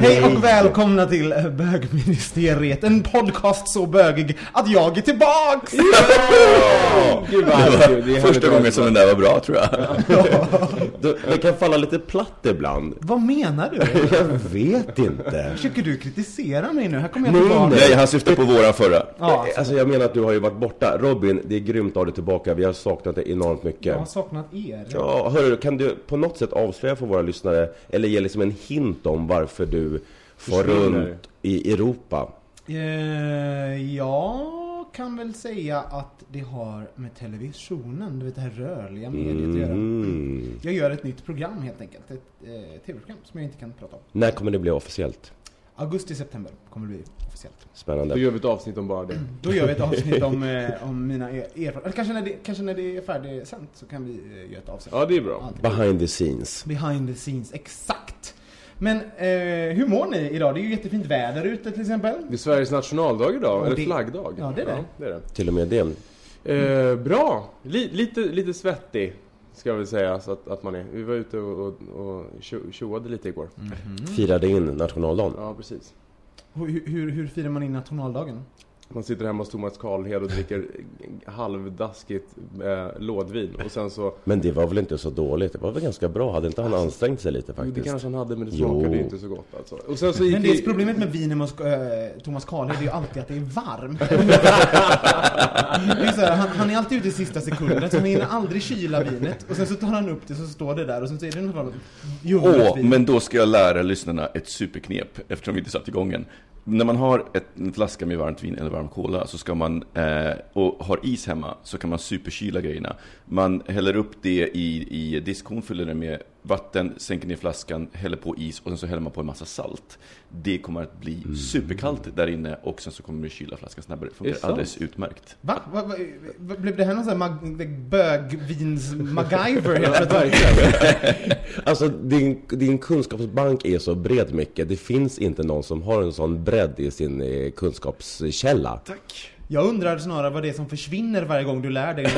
Hej och välkomna till Bögministeriet, en podcast så bögig att jag är tillbaks! Gud vad härligt. Det är Första gången som den där var bra tror jag. Du, Det kan falla lite platt ibland. Vad menar du? Jag vet inte. Försöker du kritisera mig nu? Här kommer jag Nej, tillbaka. nej. Nej, han syftar på våran förra. Ja, Alltså jag menar att du har ju varit borta. Robin, det är grymt att ha dig tillbaka. Vi har saknat dig enormt mycket. jag har saknat er. Ja, hörru, kan du på något sätt avslöja för våra lyssnare, eller ge liksom en hint om varför du får Försvinner. runt i Europa? Eh, jag kan väl säga att det har med televisionen, du vet det här rörliga mediet att göra. Mm. Jag gör ett nytt program helt enkelt. Ett eh, tv-program som jag inte kan prata om. När kommer det bli officiellt? Augusti-september kommer det bli officiellt. Spännande. Då gör vi ett avsnitt om bara det. Då gör vi ett avsnitt om, eh, om mina er- erfarenheter. Kanske när, det, kanske när det är färdigsänt så kan vi eh, göra ett avsnitt. Ja, det är bra. Allt. Behind the scenes. Behind the scenes, exakt. Men eh, hur mår ni idag? Det är ju jättefint väder ute till exempel. Det är Sveriges nationaldag idag, Och eller det- flaggdag. Ja, det är det. Ja, det, är det. Till och med det. Eh, bra! Li, lite, lite svettig, ska jag väl säga så att, att man är. Vi var ute och, och, och tjo- tjoade lite igår. Firade in nationaldagen. Ja, precis. Hur, hur, hur firar man in nationaldagen? Man sitter hemma hos Thomas Karlhed och dricker halvdaskigt eh, lådvin. Och sen så... Men det var väl inte så dåligt? Det var väl ganska bra? Hade inte han ansträngt sig lite Jo, faktiskt? det kanske han hade, men det Jo. smakade ju inte så gott alltså. Och sen så gick Men det är vi... problemet med vin hos eh, Thomas Karlhed är ju alltid att det är varmt. det är så här, han, han är alltid ute i sista sekunden så han hinner aldrig kyla vinet. Och sen så tar han upp det så står det där och sen så är det något ljummet Åh, men då ska jag lära lyssnarna ett superknep eftersom vi inte satt igång än. När man har ett, en flaska med varmt vin eller varm cola så ska man, eh, och har is hemma, så kan man superkyla grejerna. Man häller upp det i, i diskhon, fyller det med vatten, sänker ner flaskan, häller på is och sen så häller man på en massa salt. Det kommer att bli superkallt där inne och sen så kommer det kyla flaskan snabbare. Det funkar alldeles utmärkt. Va? Va, va, va? Blev det här någon sån här bögvins-MacGyver helt plötsligt? Alltså din, din kunskapsbank är så bred mycket. Det finns inte någon som har en sån bredd i sin eh, kunskapskälla. Tack! Jag undrar snarare vad det är som försvinner varje gång du lär dig.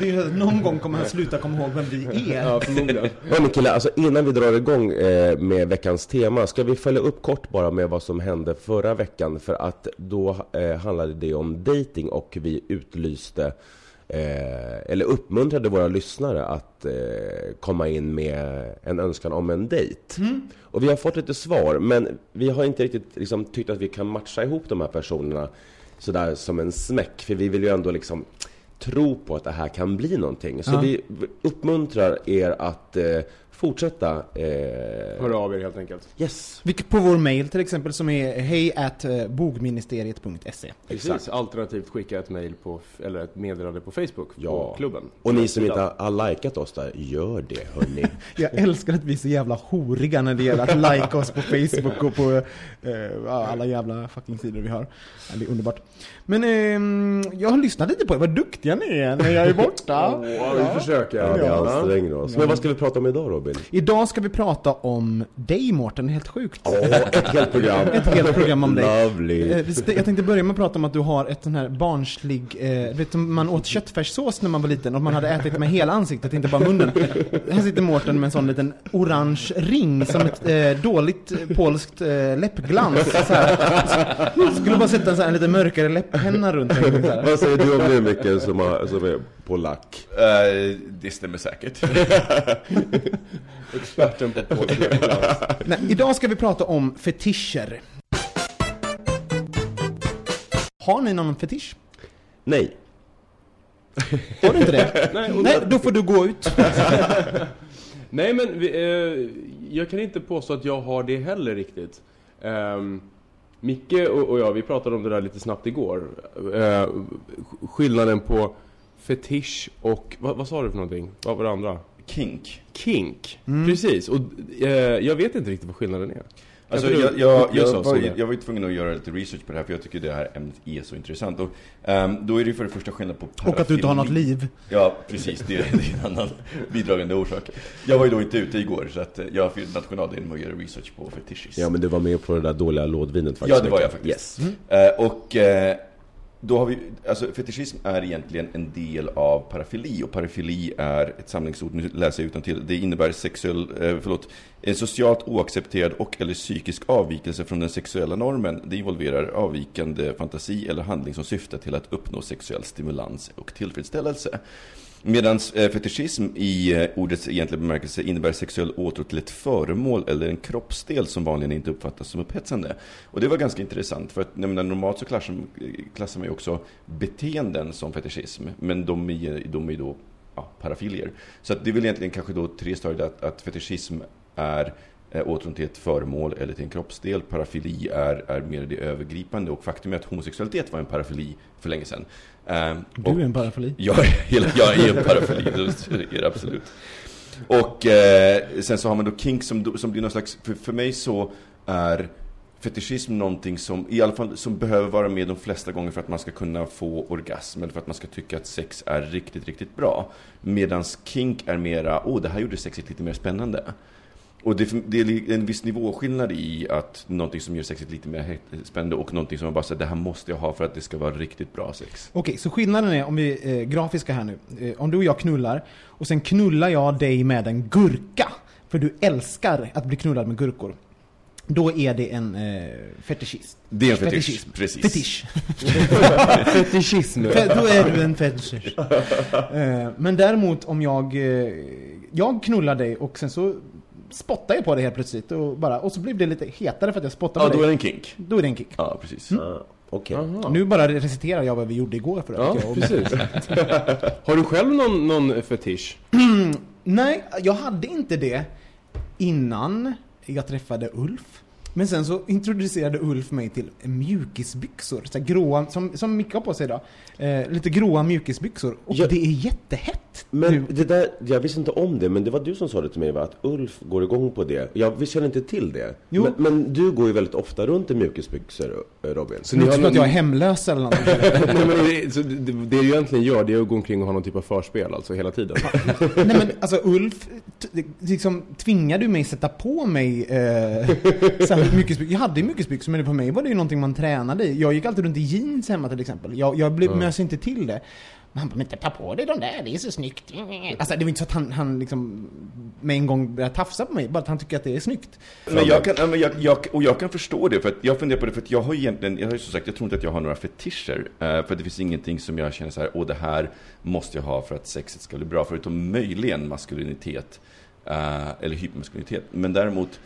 Det är Någon gång kommer han sluta komma ihåg vem vi är. Ja, förmodligen. Killar, alltså innan vi drar igång eh, med veckans tema, ska vi följa upp kort bara med vad som hände förra veckan? För att då eh, handlade det om dating och vi utlyste Eh, eller uppmuntrade våra lyssnare att eh, komma in med en önskan om en dejt. Och vi har fått lite svar, men vi har inte riktigt liksom, tyckt att vi kan matcha ihop de här personerna sådär som en smäck. För vi vill ju ändå liksom tro på att det här kan bli någonting. Så Ja. vi uppmuntrar er att eh, fortsätta. Eh, Hör av er helt enkelt. yes. Vilket på vår mail till exempel som är hej at eh, bogministeriet.se. Precis. Alternativt skicka ett mail på, eller ett meddelande på Facebook Ja. på klubben. Och ni som inte har likat oss där, gör det hörni. Jag älskar att vi är så jävla horiga när det gäller att like oss på Facebook och på eh, alla jävla fucking sidor vi har. Det är underbart. Men ehm, jag har lyssnat lite på er, vad duktiga ni är när jag är borta. Ja, vi försöker. Ja, vi anstränger oss. Men vad ska vi prata om idag Robin? Idag ska vi prata om dig Mårten, helt sjukt. Åh, ett helt program. Ett helt program om dig. Lovely. Eh, Jag tänkte börja med att prata om att du har ett sån här barnslig, eh, vet du, man åt köttfärssås när man var liten och man hade ätit med hela ansiktet, inte bara munnen. Här sitter Mårten med en sån liten orange ring som ett eh, dåligt eh, polskt eh, läppglans. Så här. Skulle bara sätta en, så här, en lite mörkare läpppenna runt. Vad säger du om det Micke som, har, som är polack? Eh, det stämmer säkert. Experten på Nej, idag ska vi prata om fetischer. Har ni någon fetisch? Nej. Har du inte det? Nej, då får du gå ut. Nej men vi, eh, jag kan inte påstå att jag har det heller riktigt. Um, Micke och, och jag, vi pratade om det där lite snabbt igår. Eh, skillnaden på fetisch och, vad, vad sa du för någonting? Vad var det andra? Kink. Kink, precis. Och eh, jag vet inte riktigt vad skillnaden är. Alltså, jag, jag, jag, var, jag var ju tvungen att göra lite research på det här för jag tycker det här ämnet är så intressant. Och, ehm, då är det för det första skillnad på Och att du inte har något liv. Ja, precis. Det, är- det är en annan bidragande orsak. Jag var ju då inte ute igår så att eh, jag fick nationaldagen med att göra research på fetishes. Ja men du var med på det där dåliga lådvinet faktiskt. Ja, det var jag faktiskt. Yes. Eh, och eh, då har vi, alltså fetischism är egentligen en del av parafili och parafili är ett samlingsord, nu läser jag utantill. Det innebär sexuell, eh, förlåt, en socialt oaccepterad och eller psykisk avvikelse från den sexuella normen. Det involverar avvikande fantasi eller handling som syftar till att uppnå sexuell stimulans och tillfredsställelse. Medan eh, fetischism i eh, ordets egentliga bemärkelse innebär sexuell åtrå till ett föremål eller en kroppsdel som vanligen inte uppfattas som upphetsande. Och det var ganska intressant för att menar, normalt så klassar, klassar man ju också beteenden som fetischism. Men de är, de är ju då ja, parafilier. Så att det är väl egentligen kanske då tre stadier att, att fetischism är åtrån till ett föremål eller till en kroppsdel. Parafili är, är mer det övergripande och faktum är att homosexualitet var en parafili för länge sedan. Eh, Du är en parafili. jag, jag är en parafili, det är absolut. Och eh, sen så har man då kink som, som blir någon slags, för, för mig så är fetischism någonting som, i alla fall, som behöver vara med de flesta gånger för att man ska kunna få orgasm eller för att man ska tycka att sex är riktigt, riktigt bra. Medan kink är mera, åh, det här gjorde sexet lite mer spännande. Och det, det är en viss nivåskillnad i att någonting som gör sexet lite mer spännande och någonting som man bara säger, det här måste jag ha för att det ska vara riktigt bra sex. Okej, så skillnaden är, om vi är grafiska här nu. Eh, om du och jag knullar, och sen knullar jag dig med en gurka. För du älskar att bli knullad med gurkor. Då är det en eh, fetischist. Det är en fetisch, Fetischism. precis. Fetisch. Fetischism. Fe- Då är du en fetischist. Eh, Men däremot om jag, eh, jag knullar dig och sen så spottar jag på dig helt plötsligt och, bara, och så blir det lite hetare för att jag spottar Ja, på då är det en kink. Då är det en kick. Ja, precis. Ah, Okej. Nu bara reciterar jag vad vi gjorde igår för Ja. Jag och- precis. Har du själv någon, någon fetisch? Nej, jag hade inte det innan jag träffade Ulf. Men sen så introducerade Ulf mig till mjukisbyxor. Så här gråa, som, som Micke har på sig idag. Eh, lite gråa mjukisbyxor. Och Ja. det är jättehett. Men nu. det där, jag visste inte om det, men det var du som sa det till mig va? Att Ulf går igång på det. Jag känner inte till det. Jo. Men, men du går ju väldigt ofta runt i mjukisbyxor, eh, Robin. Så ni har som att någon- jag är hemlös eller något. Nej, men det, så det, det du egentligen gör, det är att gå omkring och ha någon typ av förspel, alltså hela tiden. Nej men alltså Ulf, liksom tvingade du mig sätta på mig eh, mjukisbyxor. Jag hade ju mjukisbyxor men för mig var det ju någonting man tränade i. Jag gick alltid runt i jeans hemma till exempel. Jag, jag blev, mös inte till det. Men han bara, men ta på dig de där, det är så snyggt. Alltså det var inte så att han, han liksom med en gång började tafsa på mig, bara att han tycker att det är snyggt. Men jag kan, men jag, jag, och jag kan förstå det, för att jag funderar på det, för att jag har egentligen, jag har ju som sagt, jag tror inte att jag har några fetischer. eh, för att det finns ingenting som jag känner så här, åh det här måste jag ha för att sexet ska bli bra, förutom möjligen maskulinitet. eh, eller hypermaskulinitet. Men däremot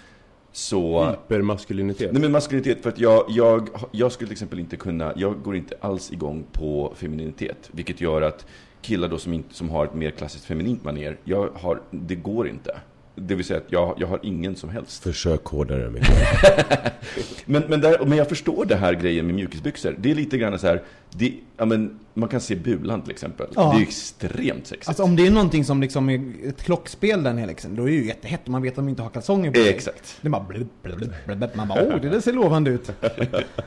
så... Hypermaskulinitet. Nej men maskulinitet, för att jag, jag, jag skulle till exempel inte kunna, jag går inte alls igång på femininitet. Vilket gör att killar då som, inte, som har ett mer klassiskt feminint manér, jag har, det går inte. Det vill säga att jag, jag har ingen som helst. Försök hårdare, Micke. Men, men, där, men jag förstår det här grejen med mjukisbyxor. Det är lite grann så här, Det, ja, men, man kan se Bulan till exempel. Ja. Det är ju extremt sexigt. Alltså om det är någonting som liksom är ett klockspel den här liksom, då är det ju jättehett och man vet att de inte har kalsonger på sig. Exakt. Det bara blub, blub, blub. Man bara åh, det där ser lovande ut.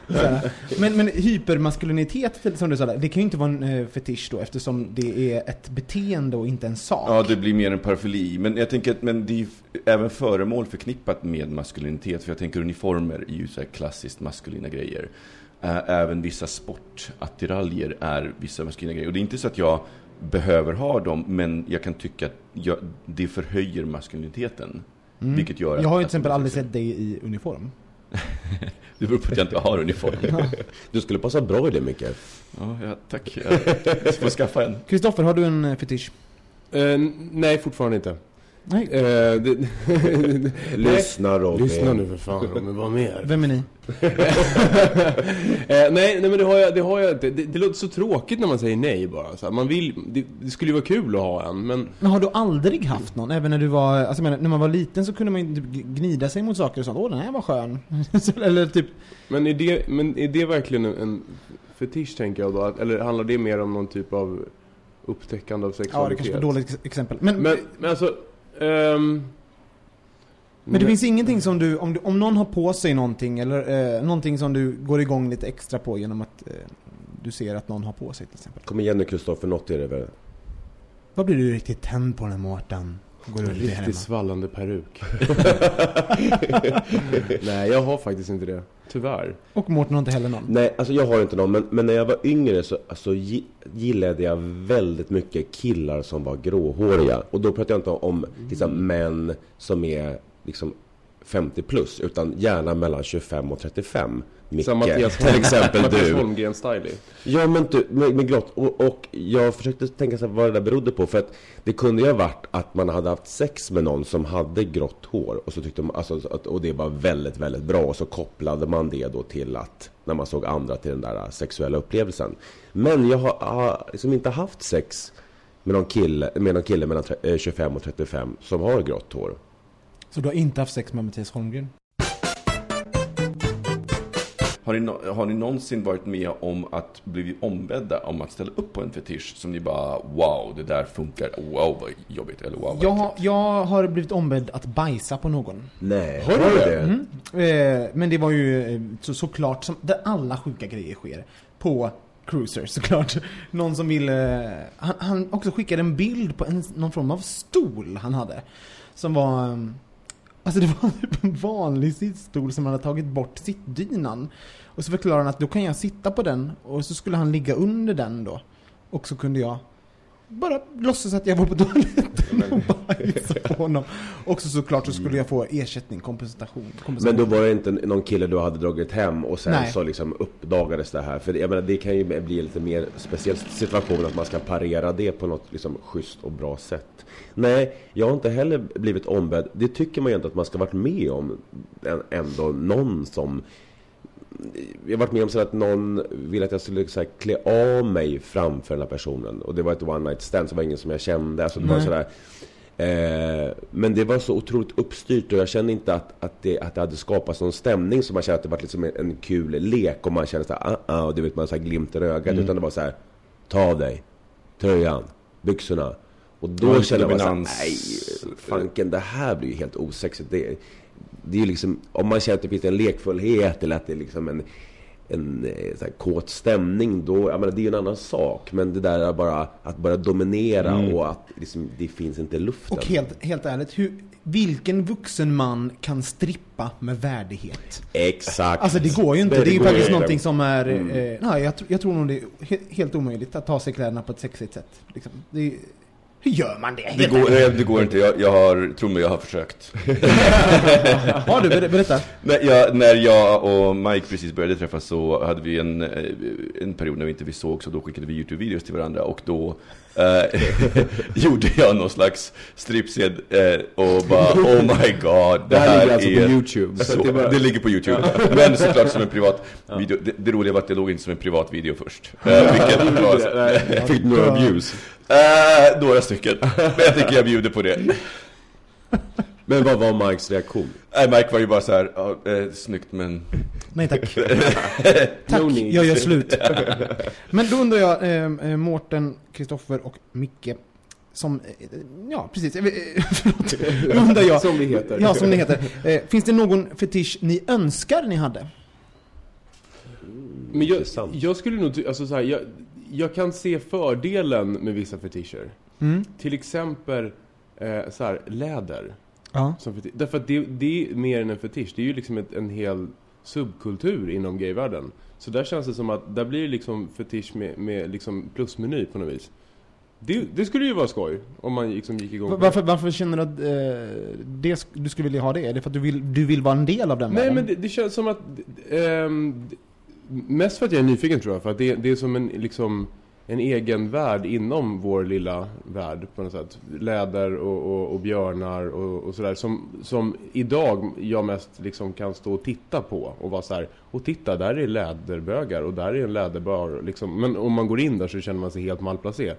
Men, men hypermaskulinitet, som du sa där, det kan ju inte vara en eh, fetisch då eftersom det är ett beteende och inte en sak. Ja, det blir mer en parafyli. Men jag tänker att men det är ju även föremål förknippat med maskulinitet. För jag tänker uniformer är ju så här klassiskt maskulina grejer. Ä- Även vissa sportattiraljer är vissa maskulina grejer. Och det är inte så att jag behöver ha dem, men jag kan tycka att jag, det förhöjer maskuliniteten. Vilket gör Mm. Jag har ju till exempel aldrig sett dig i uniform. Det beror på att jag inte har uniform. Du skulle passa bra i det Micke. Ja, ja tack. Jag får skaffa en. Kristoffer, har du en eh, fetisch? Eh, nej, fortfarande inte. Nej. Eh, det, Lyssna Robin. Lyssna nu för fan, men vad mer? Vem är ni? Eh, nej, nej men det har jag, det har jag inte. Det, det låter så tråkigt när man säger nej bara. Så här, man vill, det, det skulle ju vara kul att ha en, men Men har du aldrig haft någon? Även när du var, alltså menar, när man var liten så kunde man ju gnida sig mot saker och sånt. Åh, den här var skön. Eller typ, Men är det, men är det verkligen en, en fetisch tänker jag då? Att- Eller handlar det mer om någon typ av upptäckande av ja det sexualitet? kanske var dåligt ex- exempel. Men, Men, men alltså... ehm, men det finns ingenting som du, om, du, om någon har på sig någonting eller eh, någonting som du går igång lite extra på genom att eh, du ser att någon har på sig till exempel. Kom igen nu Kristoffer, något är det väl? Vad blir du riktigt tänd på den här Mårten? Går En riktigt svallande peruk. Nej, jag har faktiskt inte det. Tyvärr. Och Mårten har inte heller någon. Nej, alltså jag har inte någon, men, men när jag var yngre så alltså, gi- gillade jag väldigt mycket killar som var gråhåriga. Och då pratar jag inte om liksom, män som är liksom 50 plus, utan gärna mellan 25 och 35. Micke, Som Mattias, till exempel Mattias du. Holmgren stylig. Ja men du, med, med glott. Och, och jag försökte tänka sig vad det där berodde på. För att det kunde ju ha varit att man hade haft sex med någon som hade grått hår. Och, så tyckte man, alltså, att, och det var väldigt, väldigt bra. Och så kopplade man det då till att, när man såg andra till den där sexuella upplevelsen. Men jag har, har liksom inte haft sex med någon kille, med någon kille mellan tre- eh, 25 och 35 som har grått hår. Så du har inte haft sex med Mattias Holmgren? Har ni, har ni någonsin varit med om att bli ombedda om att ställa upp på en fetisch som ni bara wow, det där funkar, wow vad jobbigt, eller wow vad Jag, har- äckligt. jag har blivit ombedd att bajsa på någon. Nej, Har du det? Eh, men det var ju eh, så, såklart som, där alla sjuka grejer sker. På Cruiser såklart. Någon som ville... Han, han också skickade en bild på en, någon form av stol han hade. Som var... eh, Alltså det var typ en vanlig sittstol som han hade tagit bort sittdynan. Och så förklarade han att då kan jag sitta på den och så skulle han ligga under den då. Och så kunde jag bara låtsas att jag var på toaletten och bajsa på honom. Och så såklart så skulle jag få ersättning, kompensation. Men kompensation. då var det inte någon kille du hade dragit hem och sen Nej. så liksom uppdagades det här. För jag menar, det kan ju bli lite mer speciell situation att man ska parera det på något liksom schysst och bra sätt. Nej, jag har inte heller blivit ombedd. Det tycker man ju inte att man ska varit med om. än- Ändå någon som... Jag har varit med om så att någon ville att jag skulle så här, klä av mig framför den här personen. Och det var ett one night stand, så det var ingen som jag kände. Alltså, det var Nej. sådär, Eh, men det var så otroligt uppstyrt och jag kände inte att, att, det, att det hade skapats någon stämning så man kände att det var liksom en, en kul lek och man kände såhär, ah, ah, och du vet man så här glimten i ögat. Utan det var så här: ta av dig tröjan, byxorna. Och då kände jag bara såhär, nej, fanken det här blir ju helt osexigt. Det, det är ju liksom, om man känner att det finns en lekfullhet eller att det är liksom en en eh, så här, kåt stämning, då, jag menar, det är ju en annan sak. Men det där är bara att börja dominera och att liksom, det finns inte luften. Och helt, helt ärligt, hur, vilken vuxen man kan strippa med värdighet? Exakt. Alltså det går ju inte. Det Det är ju faktiskt inte. någonting som är... Eh, nej, jag, jag tror nog det är he- helt omöjligt att ta sig kläderna på ett sexigt sätt. Liksom. Det är, hur gör man det? Det går, nej, det går inte, jag, jag har, tro mig jag har försökt. Har du? Ber- Berätta. När jag, när jag och Mike precis började träffas så hade vi en, eh, en period när vi inte vi såg så då skickade vi Youtube-videos till varandra och då eh, gjorde jag någon slags stripsed eh, och bara oh my god, det, Det här här ligger alltså är på YouTube. Så det det, bara... ligger på Youtube, men såklart som en privat video. Det, det roliga var att det låg inte som en privat video först. Eh, vilket var Fick några abuse? Eh, några stycken, men jag tycker jag bjuder på det. Men vad var Mikes reaktion? Nej, Mike var ju bara så här, ja, eh, snyggt men... Nej tack. tack, jag gör slut. Men då undrar jag, eh, eh, Mårten, Kristoffer och Micke, som, eh, ja precis, eh, förlåt. Då undrar jag, Som vi heter. ja som ni heter. Eh, finns det någon fetisch ni önskar ni hade? Men jag, jag skulle nog, alltså så här, jag, jag kan se fördelen med vissa fetischer. Mm. Till exempel eh, så här, läder. Ja. Därför att det, det är mer än en fetisch. Det är ju liksom ett, en hel subkultur inom gayvärlden. Så där känns det som att där blir det liksom fetisch med, med liksom plusmeny på något vis. Det, det skulle ju vara skoj om man liksom gick igång. Varför, varför känner du att eh, det, du skulle vilja ha det? Är det för att du vill, du vill vara en del av den Nej världen? men det, det känns som att ehm, Mest för att jag är nyfiken tror jag, för att det, det är som en, liksom, en egen värld inom vår lilla värld på något sätt. Läder och, och, och björnar och, och sådär. Som, som idag jag mest liksom kan stå och titta på och vara så här. Och titta, där är läderbögar och där är en läderbar. Liksom. Men om man går in där så känner man sig helt malplacé.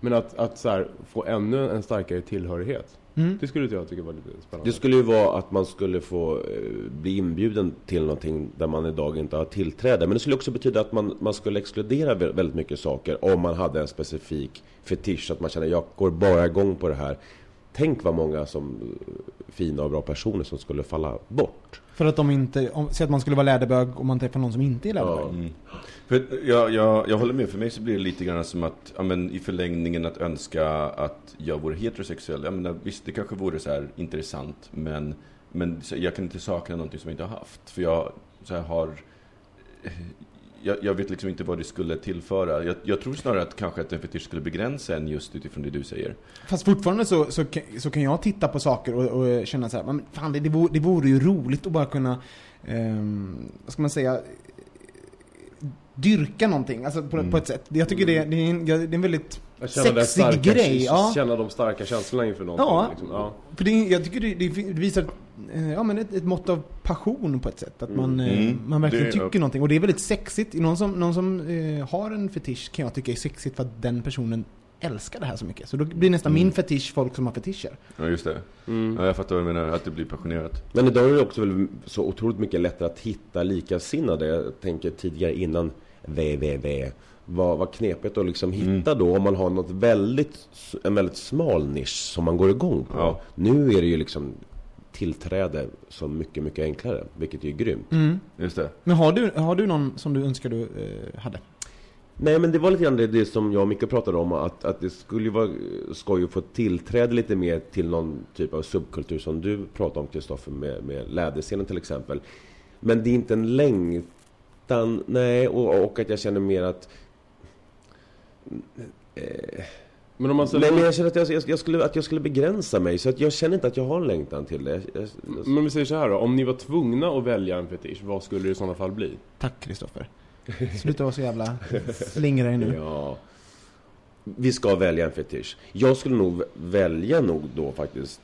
Men att, att så här, få ännu en starkare tillhörighet. Mm. Det skulle jag tycka var lite spännande. Det skulle ju vara att man skulle få eh, bli inbjuden till någonting där man idag inte har tillträde. Men det skulle också betyda att man, man skulle exkludera vä- väldigt mycket saker om man hade en specifik fetisch. Att man känner jag går bara igång på det här. Tänk vad många som fina och bra personer som skulle falla bort. För att de inte, om, säg att man skulle vara läderbög och man träffar någon som inte är läderbög. Ja. Mm. För jag, jag, jag håller med, för mig så blir det lite grann som att, ja, men i förlängningen att önska att jag vore heterosexuell. Jag menar, visst, det kanske vore så här intressant, men, men så jag kan inte sakna någonting som jag inte har haft. För jag så här, har... Jag, jag vet liksom inte vad det skulle tillföra. Jag, jag tror snarare att kanske att en fetisch skulle begränsa en just utifrån det du säger. Fast fortfarande så, så, kan- så kan jag titta på saker och, och känna så här, men fan det, det, vore, det vore ju roligt att bara kunna, ehm, vad ska man säga, dyrka någonting, alltså på, Mm. på ett sätt. Jag tycker det, det, är, en, det är en väldigt sexig starka, grej. Ja. Känna de starka känslorna inför någonting. Ja. Liksom. ja. För det, jag tycker det, det visar ja, men ett, ett mått av passion på ett sätt. Att man, eh, Mm. man verkligen Det- tycker någonting. Och det är väldigt sexigt. Någon som, någon som eh, har en fetisch kan jag tycka är sexigt för att den personen älskar det här så mycket. Så då blir nästan Mm. min fetisch folk som har fetischer. Ja, just det. Mm. Ja, jag fattar vad du menar, att det blir passionerat. Men idag är det också väl så otroligt mycket lättare att hitta likasinnade. Jag tänker tidigare innan www. Vad, vad knepigt att liksom hitta då om man har något väldigt, en väldigt smal nisch som man går igång på. Ja. Nu är det ju liksom tillträde så mycket, mycket enklare, vilket är ju grymt. Mm. Just det. Men har du, har du någon som du önskar du eh, hade? Nej men det var lite grann det, det som jag och Micke pratade om att, att det skulle ju vara skoj att få tillträde lite mer till någon typ av subkultur som du pratade om Kristoffer med, med läderscenen till exempel. Men det är inte en längtan, nej och, och att jag känner mer att eh, Men om man Nej ställer men jag känner att jag, jag, jag, skulle, att jag skulle begränsa mig så att jag känner inte att jag har en längtan till det. Jag, jag, jag, Men vi säger så här då, om ni var tvungna att välja en fetisch, vad skulle det i sådana fall bli? Tack Kristoffer. Sluta vara så jävla slingrare nu. Ja. Vi ska välja en fetisch. Jag skulle nog välja nog då faktiskt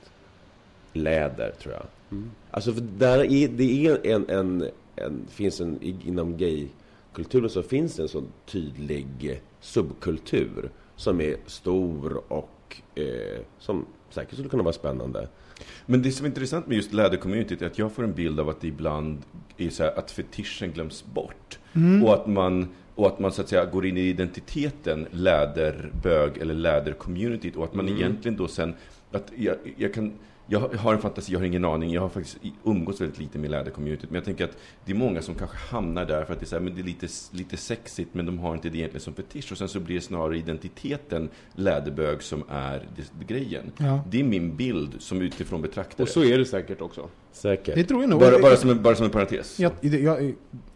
läder, tror jag. Mm. Alltså, för där är, det är en, en, en, finns en, inom gaykulturen så finns det en så tydlig subkultur som är stor och eh, som säkert skulle kunna vara spännande. Men det som är intressant med just lädercommunityt är att jag får en bild av att det ibland är så här att fetischen glöms bort. Och att man och att man så att säga går in i identiteten läderbög eller lädercommunityt och att man egentligen då sen att jag, jag kan jag har en fantasi, jag har ingen aning. Jag har faktiskt umgåtts väldigt lite med lädercommunityt. Men jag tänker att det är många som kanske hamnar där för att det är, så här, men det är lite, lite sexigt men de har inte det egentligen som fetisch. Och sen så blir det snarare identiteten läderbög som är det, grejen. Ja. Det är min bild som utifrån betraktare. Och så är det säkert också. Säkert. Det tror jag nog. bara, bara, som en, bara som en parentes. jag, jag, jag,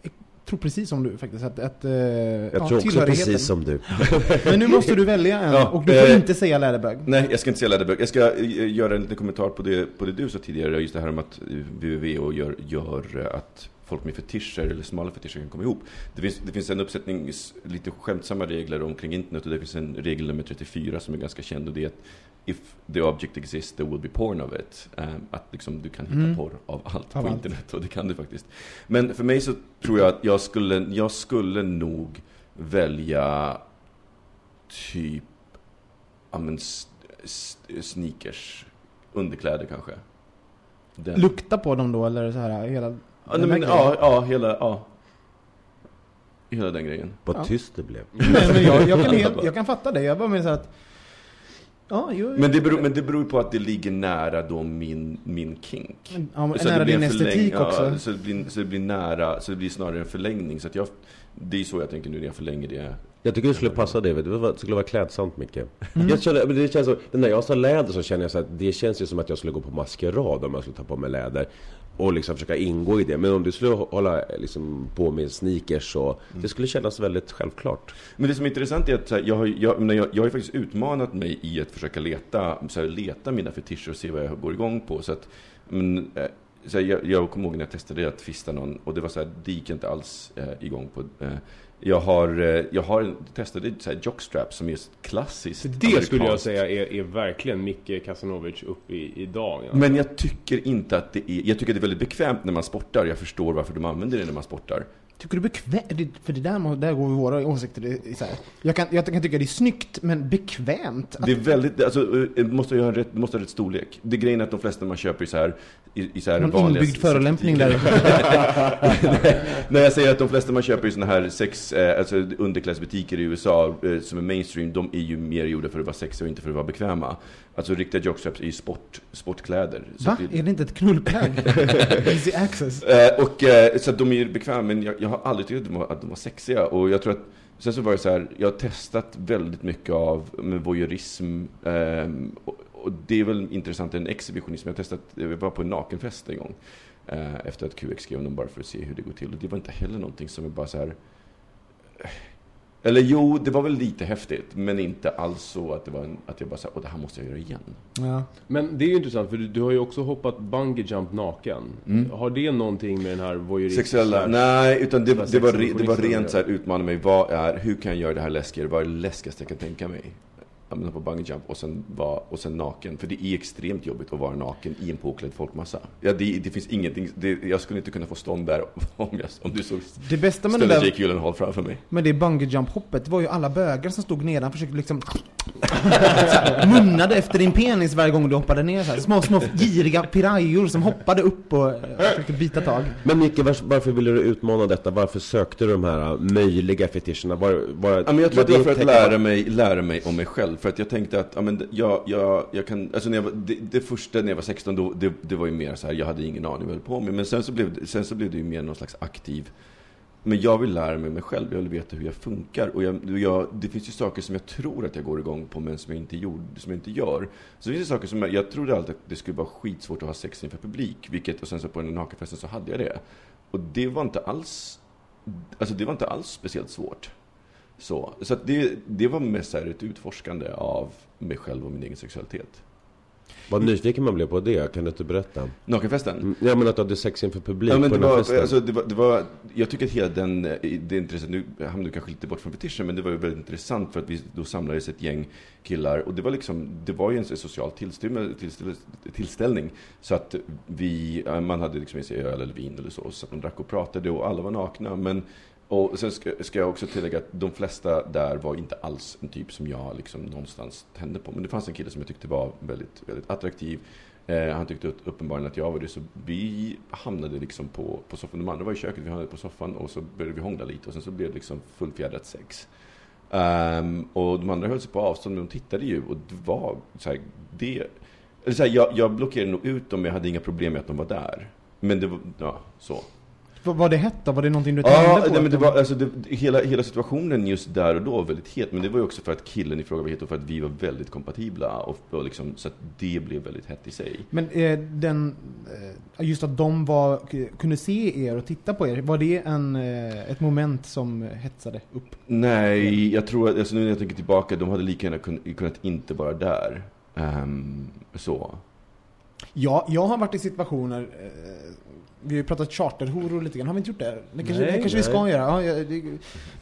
jag tror precis som du faktiskt. Att, att, eh, Jag ja, tror också precis som du. Men nu måste du välja en. Ja, och du får eh, inte säga läderbög. Nej, jag ska inte säga läderbög. Jag ska eh, göra en liten kommentar på det, på det du sa tidigare. Just det här om att eh, www gör, gör att folk med fetischer eller smala fetischer kan komma ihop. Det finns, det finns en uppsättning lite skämtsamma regler omkring internet och det finns en regel nummer 34 som är ganska känd och det är att if the object exists there will be porn of it. Eh, att liksom du kan hitta Mm. porr av allt Av på allt. internet och det kan du faktiskt. Men för mig så tror jag att jag skulle, jag skulle nog välja typ ja, men, sneakers, underkläder kanske. Den. Lukta på dem då eller så här hela... Ja, men, ja, ja, hela, ja. Hela den grejen. Vad Ja. tyst det blev. Nej, men jag, jag, kan helt, jag kan fatta det. Jag bara menar så att... Ja, jo, Men det beror, men det beror på att det ligger nära då min, min kink. ja, men Så nära det blir din estetik ja, också. Så det, blir, så det blir nära, så det blir snarare en förlängning. Så jag, det är så jag tänker nu när jag förlänger det. Jag tycker det skulle passa dig, det skulle vara klädsamt Micke. Mm. Jag känner, det känns så, när jag sa läder så känner jag så att det känns ju som att jag skulle gå på maskerad om jag skulle ta på mig läder. Och liksom försöka ingå i det. Men om du skulle hålla liksom, på med sneakers så, det skulle kännas väldigt självklart. Men det som är intressant är att här, jag, har, jag, jag, jag har faktiskt utmanat mig i att försöka leta, så här, leta mina fetischer och se vad jag går igång på. Så att, men, eh, så här, jag, jag kommer ihåg när jag testade att fista någon och det var så här, det gick jag inte alls eh, igång på. Eh, jag har, eh, jag har testade så här, jockstrap som är ett klassiskt det skulle jag amerikanskt. säga är, är verkligen Micke Kasanovic upp i, idag. Ja. Men jag tycker inte att det är, jag tycker att det är väldigt bekvämt när man sportar. Jag förstår varför de använder det när man sportar. Tycker du bekvämt? För det där, där går våra åsikter isär. Jag kan, jag kan tycka det är snyggt, men bekvämt? Det är väldigt, alltså, eh, måste ju ha rätt, måste ha rätt storlek. Det är grejen att de flesta man köper i så här, i, i så här Någon vanliga inbyggd förolämpning där. När jag säger att de flesta man köper i såna här sex, eh, alltså underklassbutiker i USA eh, som är mainstream, de är ju mer gjorda för att vara sexiga och inte för att vara bekväma. Alltså riktiga jockstraps är ju sport, sportkläder. Va? att det- Är det inte ett knullplagg? Easy access. Och, så att de är bekväma, men jag, jag har aldrig tyckt att de, var, att de var sexiga. Och jag tror att, sen så var det så här, jag har testat väldigt mycket av med voyeurism. ehm, och, och det är väl intressant, än exhibitionism. Jag har testat, jag var på en nakenfest en gång. eh, efter att QX skrev om dem bara för att se hur det går till. Och det var inte heller någonting som är bara så här... Eller jo, det var väl lite häftigt, men inte alls så att det var en, att jag bara sa, åh det här måste jag göra igen. Ja. Men det är ju intressant för du, du har ju också hoppat bungee jump naken. Mm. Har det någonting med den här voyeurism? Sexuella? Nej, utan det, det, var, det var rent så här, utmana mig. Vad är, hur kan jag göra det här läskigare? Vad är det läskigaste jag kan tänka mig? Menar på bungee jump och sen, var, och sen naken. För det är extremt jobbigt att vara naken i en påklädd folkmassa. Ja, det, det finns ingenting, det, jag skulle inte kunna få stånd där om, jag, om du såg Det bästa med det ställde där Jake Gyllenhaal framför mig. med det bungee jump hoppet det var ju alla bögar som stod nedan försökte liksom här, munnade efter din penis varje gång du hoppade ner så här. Små, små giriga pirajor som hoppade upp och eh, försökte bita tag. Men Micke, varför ville du utmana detta? Varför sökte du de här äh, möjliga fetischerna? Var, var, Ja, men jag tror att det var för att lära mig, lära mig om mig själv. För att jag tänkte att, ja, men jag, jag, jag kan, alltså när jag var, det, det första när jag var 16, då, det, det var ju mer så här, jag hade ingen aning vad jag höll på med. Men sen så blev, det- sen så blev det ju mer någon slags aktiv, men jag vill lära mig mig själv, jag vill veta hur jag funkar. Och jag, jag, det finns ju saker som jag tror att jag går igång på, men som jag inte, gjorde, som jag inte gör. Så det finns det saker som jag, jag trodde alltid att det skulle vara skitsvårt att ha sex inför publik. Vilket, och sen så på den nakenfesten så hade jag det. Och det var inte alls, alltså det var inte alls speciellt svårt. Så, så det, det var mest så här ett utforskande av mig själv och min egen sexualitet. Vad nyfiken man blev på det, kan du inte berätta? Nakenfesten? Mm, Ja men att du hade sex inför publik Ja, men på det var, festen. alltså, det, var, det var, jag tycker att hela den, eh, det är intressant, nu hamnar du kanske lite bort från fetischen, men det var ju väldigt intressant för att vi då samlades ett gäng killar och det var liksom, det var ju en social tillställning, tillställning så att vi, ja, man hade liksom med sig öl eller vin eller så, så att de drack och pratade och alla var nakna, men och sen ska, ska jag också tillägga att de flesta där var inte alls en typ som jag liksom någonstans tände på. Men det fanns en kille som jag tyckte var väldigt, väldigt attraktiv. Eh, han tyckte uppenbarligen att jag var det, så vi hamnade liksom på, på soffan. De andra var i köket, vi hamnade på soffan och så började vi hångla lite och sen så blev det liksom fullfjädrat sex. Um, och de andra höll sig på avstånd, men de tittade ju och det var så här, det... Eller så här, jag, jag blockerade nog ut dem, men jag hade inga problem med att de var där. Men det var, ja, så. Var det hett då? Var det någonting du tände Ja, på? nej, men det var, alltså, det, hela, hela situationen just där och då var väldigt het. Men det var ju också för att killen i fråga var het och för att vi var väldigt kompatibla. Och, och liksom, så att det blev väldigt hett i sig. Men eh, den, eh, just att de var, kunde se er och titta på er, var det en, eh, ett moment som hetsade upp? Nej, jag tror att, alltså, nu när jag tänker tillbaka, de hade lika gärna kun, kunnat inte vara där. Ehm, så. Ja, jag har varit i situationer, eh, vi har ju pratat charterhoror lite grann, har vi inte gjort det? Det kanske, Nej, det kanske vi ska göra. Ja, jag- det,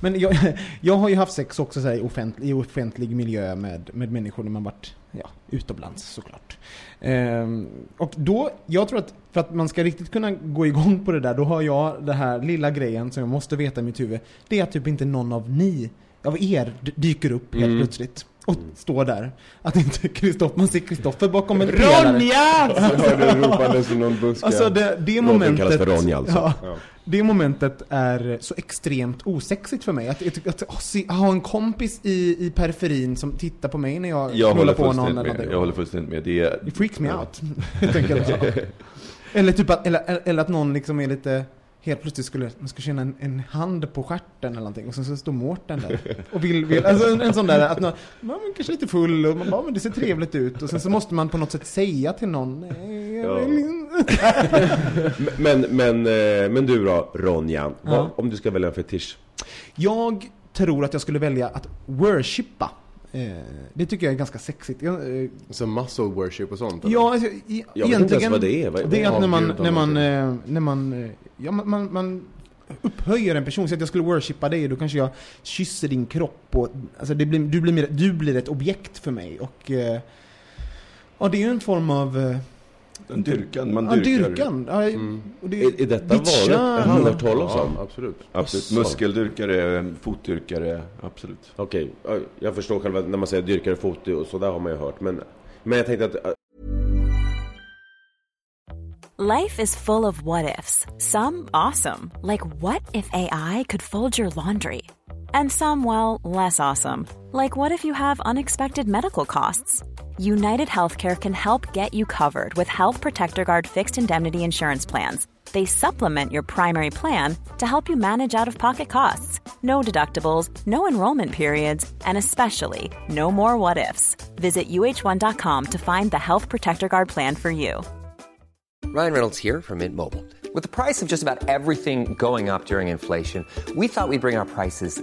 men jag, jag har ju haft sex också så här, i, offentlig, i offentlig miljö med, med människor när man varit ja, utomlands såklart. Ehm, och då, jag tror att för att man ska riktigt kunna gå igång på det där, då har jag den här lilla grejen som jag måste veta i mitt huvud. Det är att typ inte någon av ni, av er, dyker upp helt Mm. plötsligt. Och står där. Att inte Kristoffer, man ser Kristoffer bakom en pelare. Ronja! Så hör du ropandes i någon buske. Alltså det, det momentet... kallas för Ronja alltså. Ja, Ja. det momentet är så extremt osexigt för mig. Att, att, att, att se, ha en kompis i, i periferin som tittar på mig när jag, Jag knullar håller på någon eller med. Jag håller fullständigt med. Det är... Det freaks me out, helt enkelt. eller, typ att, eller, eller att någon liksom är lite, helt plötsligt skulle, man ska känna en, en hand på stjärten eller någonting och sen så står Mårten där och vill, vill alltså en, en sån där att man är kanske lite full och man bara, men det ser trevligt ut och sen så måste man på något sätt säga till någon, "Nej, inte." Men, men, eh, men du då, Ronja, vad, Ja. om du ska välja en fetisch? Jag tror att jag skulle välja att worshippa. Eh, det tycker jag är ganska sexigt. Jag, eh, Så muscle worship och sånt? eller? ja, alltså, i, Jag vet inte ens vad det är. Vad- Det är att när man, avgudar när man, eh, när man, eh, ja, man, man, man upphöjer en person. Så att jag skulle worshippa dig, då kanske jag kysser din kropp och, alltså det blir, du, blir du blir ett objekt för mig. Och, eh, ja, det är ju en form av eh, En dyrkan. Man ja, dyrkar. dyrkan. Ja, Mm. och det, Är, är detta vanligt? Jag har hört talas Ja, om. absolut. Absolut. Muskeldyrkare, fotdyrkare, absolut. Okej, ja, jag förstår själva när man säger dyrkare foto och sådär har man ju hört. Men, men jag tänkte att äh, Life is full of what ifs. Some awesome, like what if AI could fold your laundry? And some, well, less awesome, like what if you have unexpected medical costs? United Healthcare can help get you covered with Health Protector Guard fixed indemnity insurance plans. They supplement your primary plan to help you manage out of pocket costs. No deductibles, no enrollment periods, and especially no more what ifs. Visit uh1.com to find the Health Protector Guard plan for you. Ryan Reynolds here from Mint Mobile. With the price of just about everything going up during inflation, we thought we'd bring our prices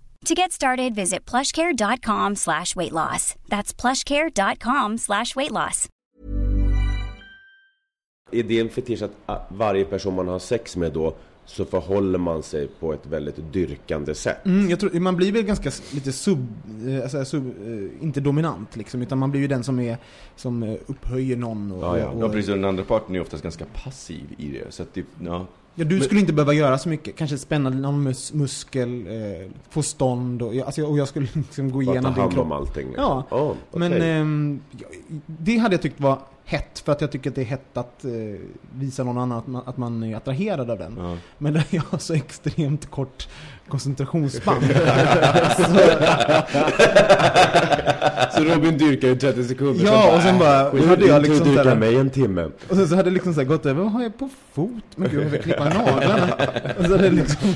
To get started, visit plushcare.com slash weight loss. That's plushcare.com slash weight loss. är det en fetisch att äh, varje person man har sex med då så förhåller man sig på ett väldigt dyrkande sätt. Mm, jag tror, man blir väl ganska lite sub, eh, alltså sub eh, inte dominant liksom, utan man blir ju den som är, som eh, upphöjer någon och, Ja, ja. och, Ja, precis. Och den andra parten är oftast ganska passiv i det. Så att det, ja. Ja, du skulle inte behöva göra så mycket. Kanske spänna någon mus muskel, eh, få stånd och, jag- alltså, och jag skulle liksom gå ta igenom din hand kropp. om allting. liksom. Ja, Oh, Men okej. ehm, ja, det hade jag tyckt var hett, för att jag tycker att det är hett att eh, visa någon annan att man, att man är attraherad av den. Ja. Men där jag har så extremt kort koncentrationsspann. Så Robin dyrkar i 30 sekunder. ja, och sen bara, Skit hade i jag liksom du dyrkar såhär, mig en timme. och sen så hade det liksom såhär gått över, vad har jag på fot? Men gud, jag vill klippa naglarna. Och så hade liksom,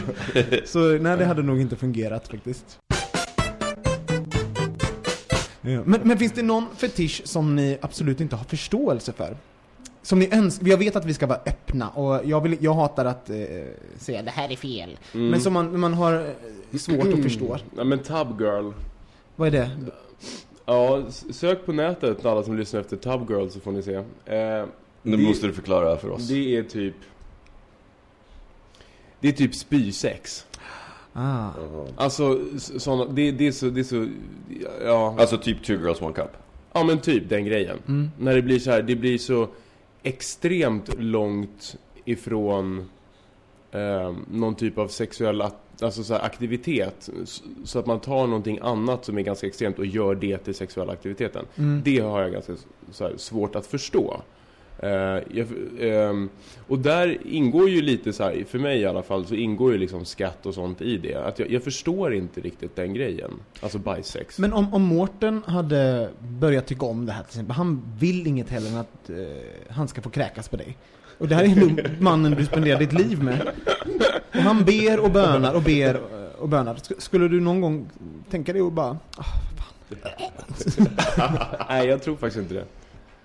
så nej, det hade nog inte fungerat faktiskt. Ja, Men, men finns det någon fetisch som ni absolut inte har förståelse för? Som ni önskar, jag vet att vi ska vara öppna och jag, vill, jag hatar att eh, säga det här är fel. Mm. Men som man, man har eh, svårt att förstå. Ja men Tub Girl. Vad är det? Ja, sök på nätet alla som lyssnar efter Tub Girl så får ni se. Eh, Nu det, måste du förklara för oss. Det är typ... Det är typ spysex. Ah. Alltså, s- såna, det, det är så, det är så, ja. Alltså typ two girls one cup. Ja men typ den grejen. Mm. När det blir så här, det blir så extremt långt ifrån eh, någon typ av sexuell alltså så här, aktivitet. Så att man tar någonting annat som är ganska extremt och gör det till sexuella aktiviteten. Mm. Det har jag ganska så här, svårt att förstå. Eh, jag, ehm, och där ingår ju lite så här, för mig i alla fall, så ingår ju liksom skatt och sånt i det. Att jag, jag förstår inte riktigt den grejen. Alltså bisex. Men om, om Mårten hade börjat tycka om det här till exempel, han vill inget heller än att eh, han ska få kräkas på dig. Och det här är nog mannen du spenderar ditt liv med. Och han ber och bönar och ber och och bönar. Sk- Skulle du någon gång tänka dig och bara, ah, Nej, jag tror faktiskt inte det.